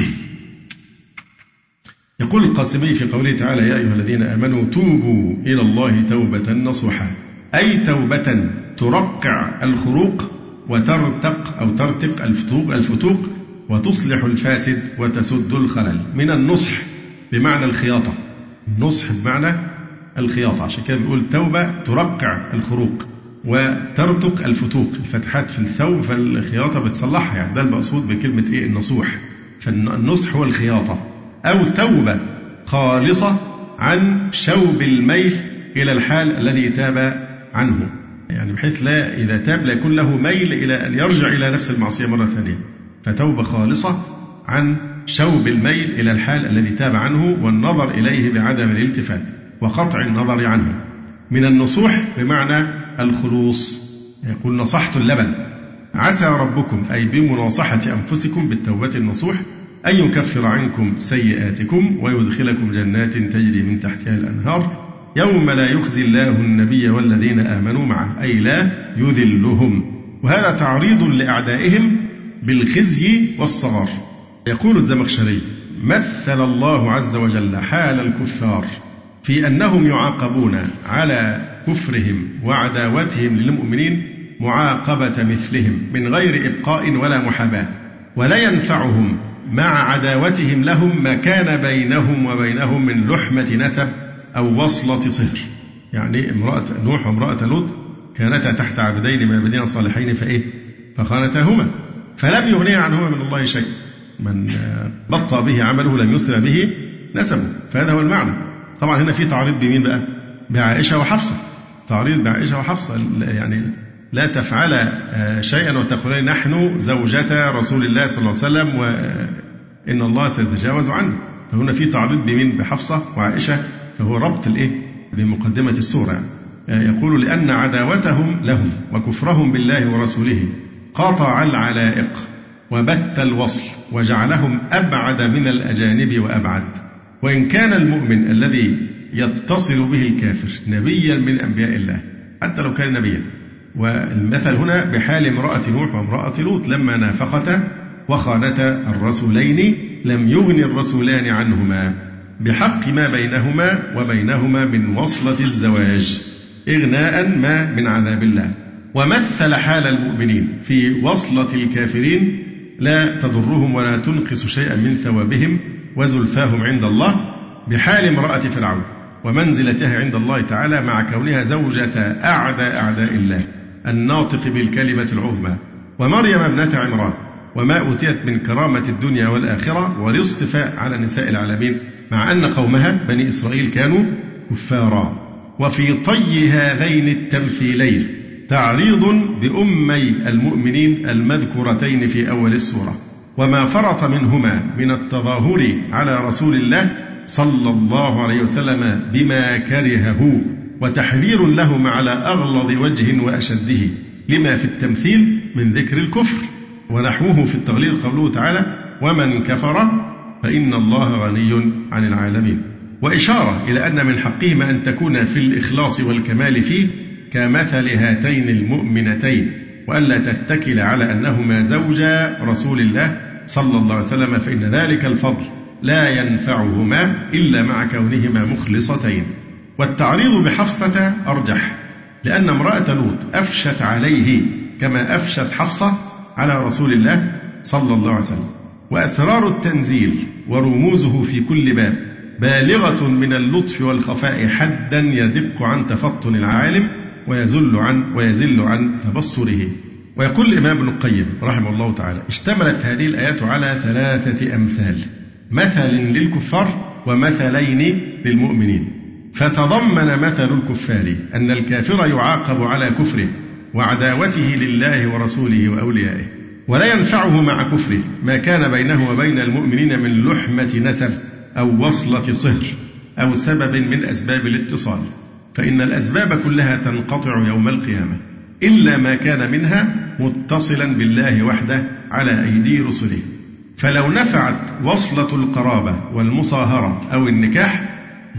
يقول القاسمي في قوله تعالى يا أيها الذين آمنوا توبوا إلى الله توبة نصوحا أي توبة ترقع الخروق وترتق أو ترتق الفتوق الفتوق وتصلح الفاسد وتسد الخلل. من النصح بمعنى الخياطة. النصح بمعنى الخياطة. عشان كده بيقول توبة ترقع الخروق وترتق الفتوق. الفتحات في الثوب فالخياطة بتصلحها. يعني ده المقصود بكلمة إيه؟ النصوح. فالنصح هو الخياطة. أو توبة خالصة عن شوب الميل إلى الحال الذي تاب عنه. يعني بحيث لا إذا تاب لا يكون له ميل إلى أن يرجع إلى نفس المعصية مرة ثانية. فتوبة خالصة عن شوب الميل إلى الحال الذي تاب عنه والنظر إليه بعدم الالتفات وقطع النظر عنه. من النصوح بمعنى الخلوص. يقول نصحت اللبن. عسى ربكم أي بمناصحة أنفسكم بالتوبة النصوح أن يكفر عنكم سيئاتكم ويدخلكم جنات تجري من تحتها الأنهار يوم لا يخزي الله النبي والذين آمنوا معه أي لا يذلهم. وهذا تعريض لأعدائهم بالخزي والصغار. يقول الزمخشري مثل الله عز وجل حال الكفار في أنهم يعاقبون على كفرهم وعداوتهم للمؤمنين معاقبة مثلهم من غير إبقاء ولا محاباة ولا ينفعهم مع عداوتهم لهم ما كان بينهم وبينهم من لحمة نسب أو وصلة صهر. يعني امرأة نوح وامرأة لوط كانتا تحت عبدين من عبدين الصالحين فإيه؟ فخانتاهما. فلم يغني عنهما من الله شيء. من بطأ به عمله لم يسرع به نسبه. فهذا هو المعنى. طبعا هنا في تعريض بمين بقى؟ بعائشة وحفصة. تعريض بعائشة وحفصة. يعني لا تفعل آه، شيئا وتقولين نحن زوجة رسول الله صلى الله عليه وسلم وإن الله سيتجاوز عنه. فهنا في تعريض بمين؟ بحفصة وعائشة. فهو ربط الإيه؟ بمقدمة السورة. آه، يقول لأن عداوتهم لهم وكفرهم بالله ورسوله قاطع العلائق وبت الوصل وجعلهم أبعد من الأجانب وأبعد. وإن كان المؤمن الذي يتصل به الكافر نبيا من أنبياء الله حتى لو كان نبيا. والمثل هنا بحال امرأة نوح وامرأة لوط لما نافقتا وخانتا الرسولين لم يغن الرسولان عنهما. بحق ما بينهما وبينهما من وصلة الزواج إغناء ما من عذاب الله. ومثل حال المؤمنين في وصلة الكافرين لا تضرهم ولا تنقص شيئا من ثوابهم وزلفاهم عند الله بحال امرأة فرعون ومنزلتها عند الله تعالى مع كونها زوجة أعدى أعداء الله الناطق بالكلمة العظمى. ومريم ابنة عمران وما أوتيت من كرامة الدنيا والآخرة والاصطفاء على نساء العالمين. مع أن قومها بني إسرائيل كانوا كفارا. وفي طي هذين التمثيلين تعريض بأمي المؤمنين المذكورتين في أول السورة وما فرط منهما من التظاهر على رسول الله صلى الله عليه وسلم بما كرهه وتحذير لهم على أغلظ وجه وأشده لما في التمثيل من ذكر الكفر ونحوه في التغليظ قوله تعالى ومن كفر فإن الله غني عن العالمين. وإشارة إلى أن من حقهما أن تكون في الإخلاص والكمال فيه كمثل هاتين المؤمنتين وألا تتكل على أنهما زوجا رسول الله صلى الله عليه وسلم فإن ذلك الفضل لا ينفعهما إلا مع كونهما مخلصتين. والتعريض بحفصة أرجح لأن امرأة لوط أفشت عليه كما أفشت حفصة على رسول الله صلى الله عليه وسلم. وأسرار التنزيل ورموزه في كل باب بالغة من اللطف والخفاء حدا يدق عن تفطن العالم ويزل عن ويزل عن تبصره. ويقول الإمام ابن القيم رحمه الله تعالى اشتملت هذه الآيات على ثلاثة أمثال مثل للكفار ومثلين للمؤمنين. فتضمن مثل الكفار أن الكافر يعاقب على كفره وعداوته لله ورسوله وأوليائه. ولا ينفعه مع كفره. ما كان بينه وبين المؤمنين من لحمة نسب أو وصلة صهر أو سبب من أسباب الاتصال. فإن الأسباب كلها تنقطع يوم القيامة. إلا ما كان منها متصلا بالله وحده على أيدي رسله. فلو نفعت وصلة القرابة والمصاهرة أو النكاح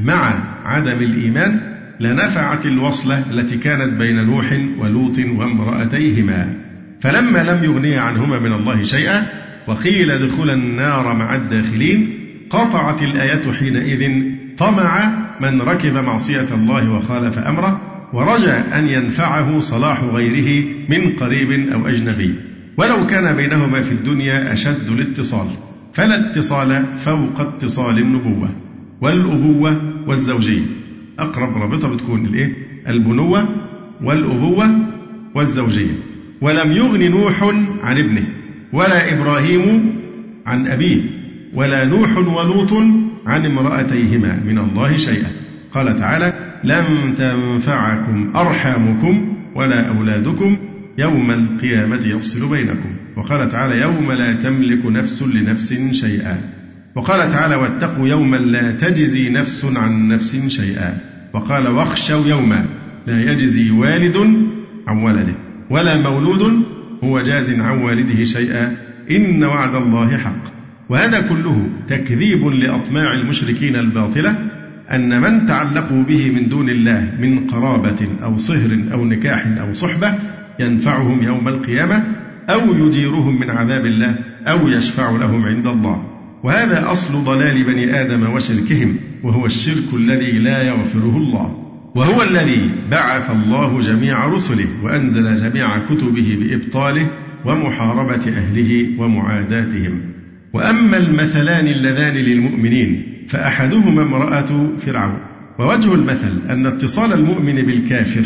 مع عدم الإيمان لنفعت الوصلة التي كانت بين نوح ولوط وامرأتيهما. فلما لم يغني عنهما من الله شيئا وقيل ادخلا النار مع الداخلين قطعت الآية حينئذ طمع من ركب معصية الله وخالف أمره ورجا أن ينفعه صلاح غيره من قريب أو أجنبي. ولو كان بينهما في الدنيا أشد الاتصال فلا اتصال فوق اتصال النبوة والأبوة والزوجية أقرب رابطة بتكون الإيه؟ البنوة والأبوة والزوجية ولم يغن نوح عن ابنه ولا إبراهيم عن أبيه ولا نوح ولوط عن امرأتيهما من الله شيئا. قال تعالى لم تنفعكم أرحامكم ولا أولادكم يوم القيامة يفصل بينكم. وقال تعالى يوم لا تملك نفس لنفس شيئا. وقال تعالى واتقوا يوما لا تجزي نفس عن نفس شيئا. وقال واخشوا يوما لا يجزي والد عن ولده. ولا مولود هو جاز عن والده شيئا. إن وعد الله حق. وهذا كله تكذيب لأطماع المشركين الباطلة أن من تعلقوا به من دون الله من قرابة أو صهر أو نكاح أو صحبة ينفعهم يوم القيامة أو يجيرهم من عذاب الله أو يشفع لهم عند الله. وهذا أصل ضلال بني آدم وشركهم وهو الشرك الذي لا يغفره الله. وهو الذي بعث الله جميع رسله وأنزل جميع كتبه بإبطاله ومحاربة أهله ومعاداتهم. وأما المثلان اللذان للمؤمنين فأحدهما امرأة فرعون. ووجه المثل أن اتصال المؤمن بالكافر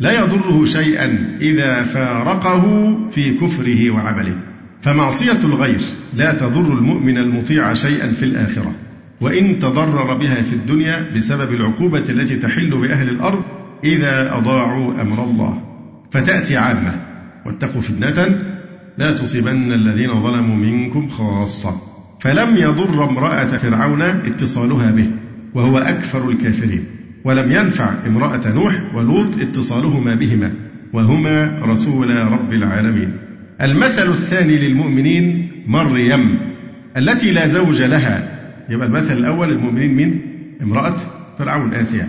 لا يضره شيئا إذا فارقه في كفره وعمله. فمعصية الغير لا تضر المؤمن المطيع شيئا في الآخرة. وإن تضرر بها في الدنيا بسبب العقوبة التي تحل بأهل الأرض إذا أضاعوا أمر الله. فتأتي عامة. واتقوا فتنة لا تصيبن الذين ظلموا منكم خاصة. فلم يضر امرأة فرعون اتصالها به وهو أكثر الكافرين. ولم ينفع امرأة نوح ولوط اتصالهما بهما وهما رسول رب العالمين. المثل الثاني للمؤمنين مريم التي لا زوج لها يبقى المثل الأول للمؤمنين من امرأة فرعون آسيا.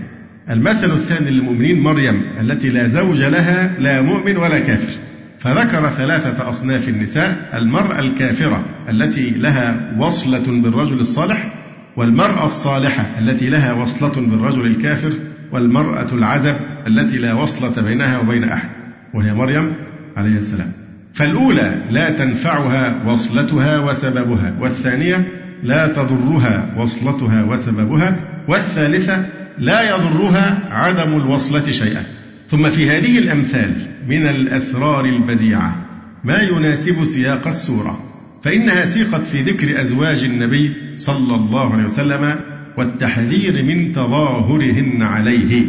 المثل الثاني للمؤمنين مريم التي لا زوج لها لا مؤمن ولا كافر. فذكر ثلاثة أصناف النساء المرأة الكافرة التي لها وصلة بالرجل الصالح والمرأة الصالحة التي لها وصلة بالرجل الكافر والمرأة العزب التي لا وصلة بينها وبين أحد وهي مريم عليه السلام. فالأولى لا تنفعها وصلتها وسببها والثانية لا تضرها وصلتها وسببها والثالثة لا يضرها عدم الوصلة شيئا. ثم في هذه الأمثال من الأسرار البديعة ما يناسب سياق السورة فإنها سيقت في ذكر أزواج النبي صلى الله عليه وسلم والتحذير من تظاهرهن عليه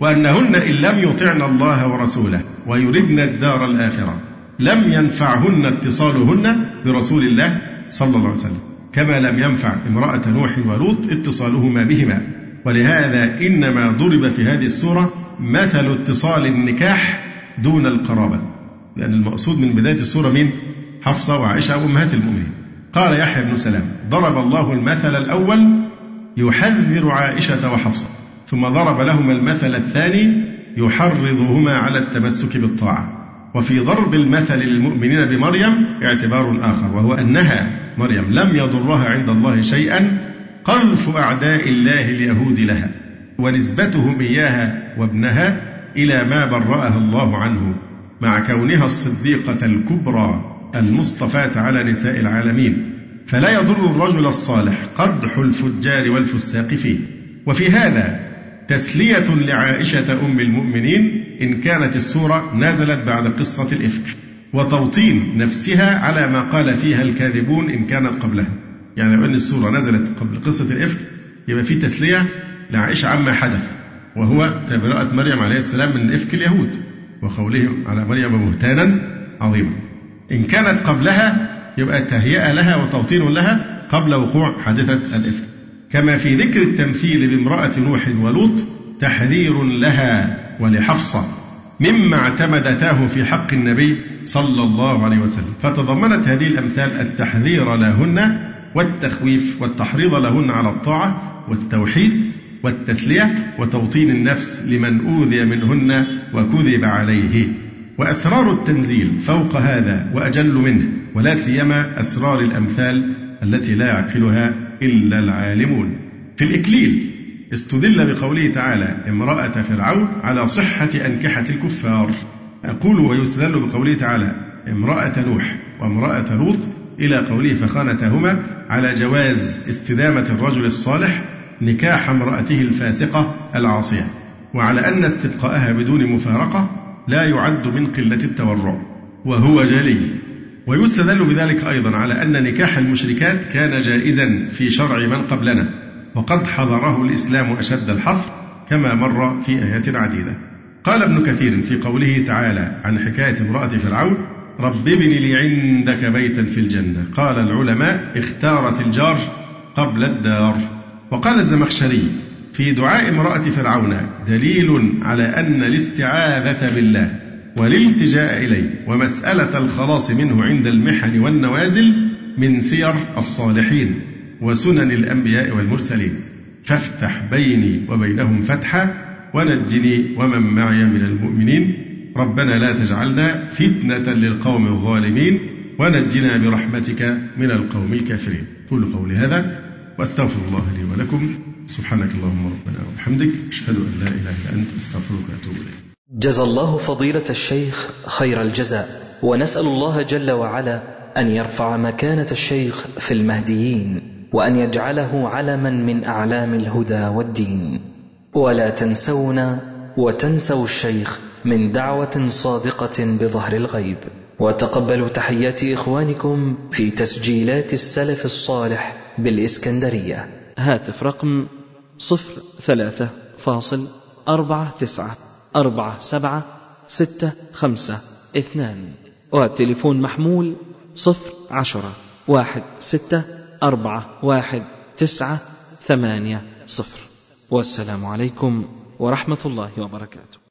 وأنهن إن لم يطعن الله ورسوله ويردن الدار الآخرة لم ينفعهن اتصالهن برسول الله صلى الله عليه وسلم. كما لم ينفع امرأة نوح ولوط اتصالهما بهما. ولهذا إنما ضرب في هذه السورة مثل اتصال النكاح دون القرابة. لأن المقصود من بداية السورة مين؟ حفصة وعائشة وأمهات المؤمنين. قال يحيى بن سلام ضرب الله المثل الأول يحذر عائشة وحفصة ثم ضرب لهما المثل الثاني يحرضهما على التمسك بالطاعة. وفي ضرب المثل للمؤمنين بمريم اعتبار آخر وهو أنها مريم لم يضرها عند الله شيئا قذف أعداء الله اليهود لها ونسبتهم إياها وابنها إلى ما برأها الله عنه مع كونها الصديقة الكبرى المصطفاة على نساء العالمين. فلا يضر الرجل الصالح قدح الفجار والفساق فيه. وفي هذا تسلية لعائشة أم المؤمنين إن كانت السورة نزلت بعد قصة الإفك وتوطين نفسها على ما قال فيها الكاذبون إن كانت قبلها. يعني لو أن السورة نزلت قبل قصة الإفك يبقى في تسلية لعائشة عما حدث وهو تبرأة مريم عليه السلام من إفك اليهود وقولهم على مريم بهتانا عظيما. إن كانت قبلها يبقى تهيئة لها وتوطين لها قبل وقوع حادثة الإفك. كما في ذكر التمثيل بامرأة نوح ولوط تحذير لها. ولحفصة مما اعتمدتاه في حق النبي صلى الله عليه وسلم. فتضمنت هذه الأمثال التحذير لهن والتخويف والتحريض لهن على الطاعة والتوحيد والتسلية وتوطين النفس لمن أوذي منهن وكذب عليه. وأسرار التنزيل فوق هذا وأجل منه ولا سيما أسرار الأمثال التي لا يعقلها إلا العالمون. في الإكليل استدل بقوله تعالى امرأة فرعون على صحة أنكحة الكفار. أقول ويستدل بقوله تعالى امرأة نوح وامرأة لوط إلى قوله فخانتهما على جواز استدامة الرجل الصالح نكاح امرأته الفاسقة العاصية. وعلى أن استبقاءها بدون مفارقة لا يعد من قلة التورع وهو جلي ويستدل بذلك أيضا على أن نكاح المشركات كان جائزا في شرع من قبلنا. وقد حظره الإسلام أشد الحظر كما مر في آيات عديدة. قال ابن كثير في قوله تعالى عن حكاية امرأة فرعون رب ابن لي عندك بيتا في الجنة. قال العلماء اختارت الجار قبل الدار. وقال الزمخشري في دعاء امرأة فرعون دليل على أن الاستعاذة بالله والالتجاء إليه ومسألة الخلاص منه عند المحن والنوازل من سير الصالحين. وسنن الأنبياء والمرسلين. فافتح بيني وبينهم فتحا ونجني ومن معي من المؤمنين. ربنا لا تجعلنا فتنة للقوم الظالمين ونجنا برحمتك من القوم الكافرين. كل قولي هذا وأستغفر الله لي ولكم. سبحانك اللهم ربنا وبحمدك أشهد أن لا إله إلا أنت أستغفرك وأتوب إليك. جزى الله فضيلة الشيخ خير الجزاء. ونسأل الله جل وعلا أن يرفع مكانة الشيخ في المهديين. وأن يجعله علما من أعلام الهدى والدين. ولا تنسونا وتنسوا الشيخ من دعوة صادقة بظهر الغيب. وتقبلوا تحيات إخوانكم في تسجيلات السلف الصالح بالإسكندرية. هاتف رقم صفر ثلاثة فاصل أربعة تسعة أربعة سبعة ستة خمسة اثنان. والتليفون محمول صفر عشرة واحد ستة أربعة واحد تسعة ثمانية صفر. والسلام عليكم ورحمة الله وبركاته.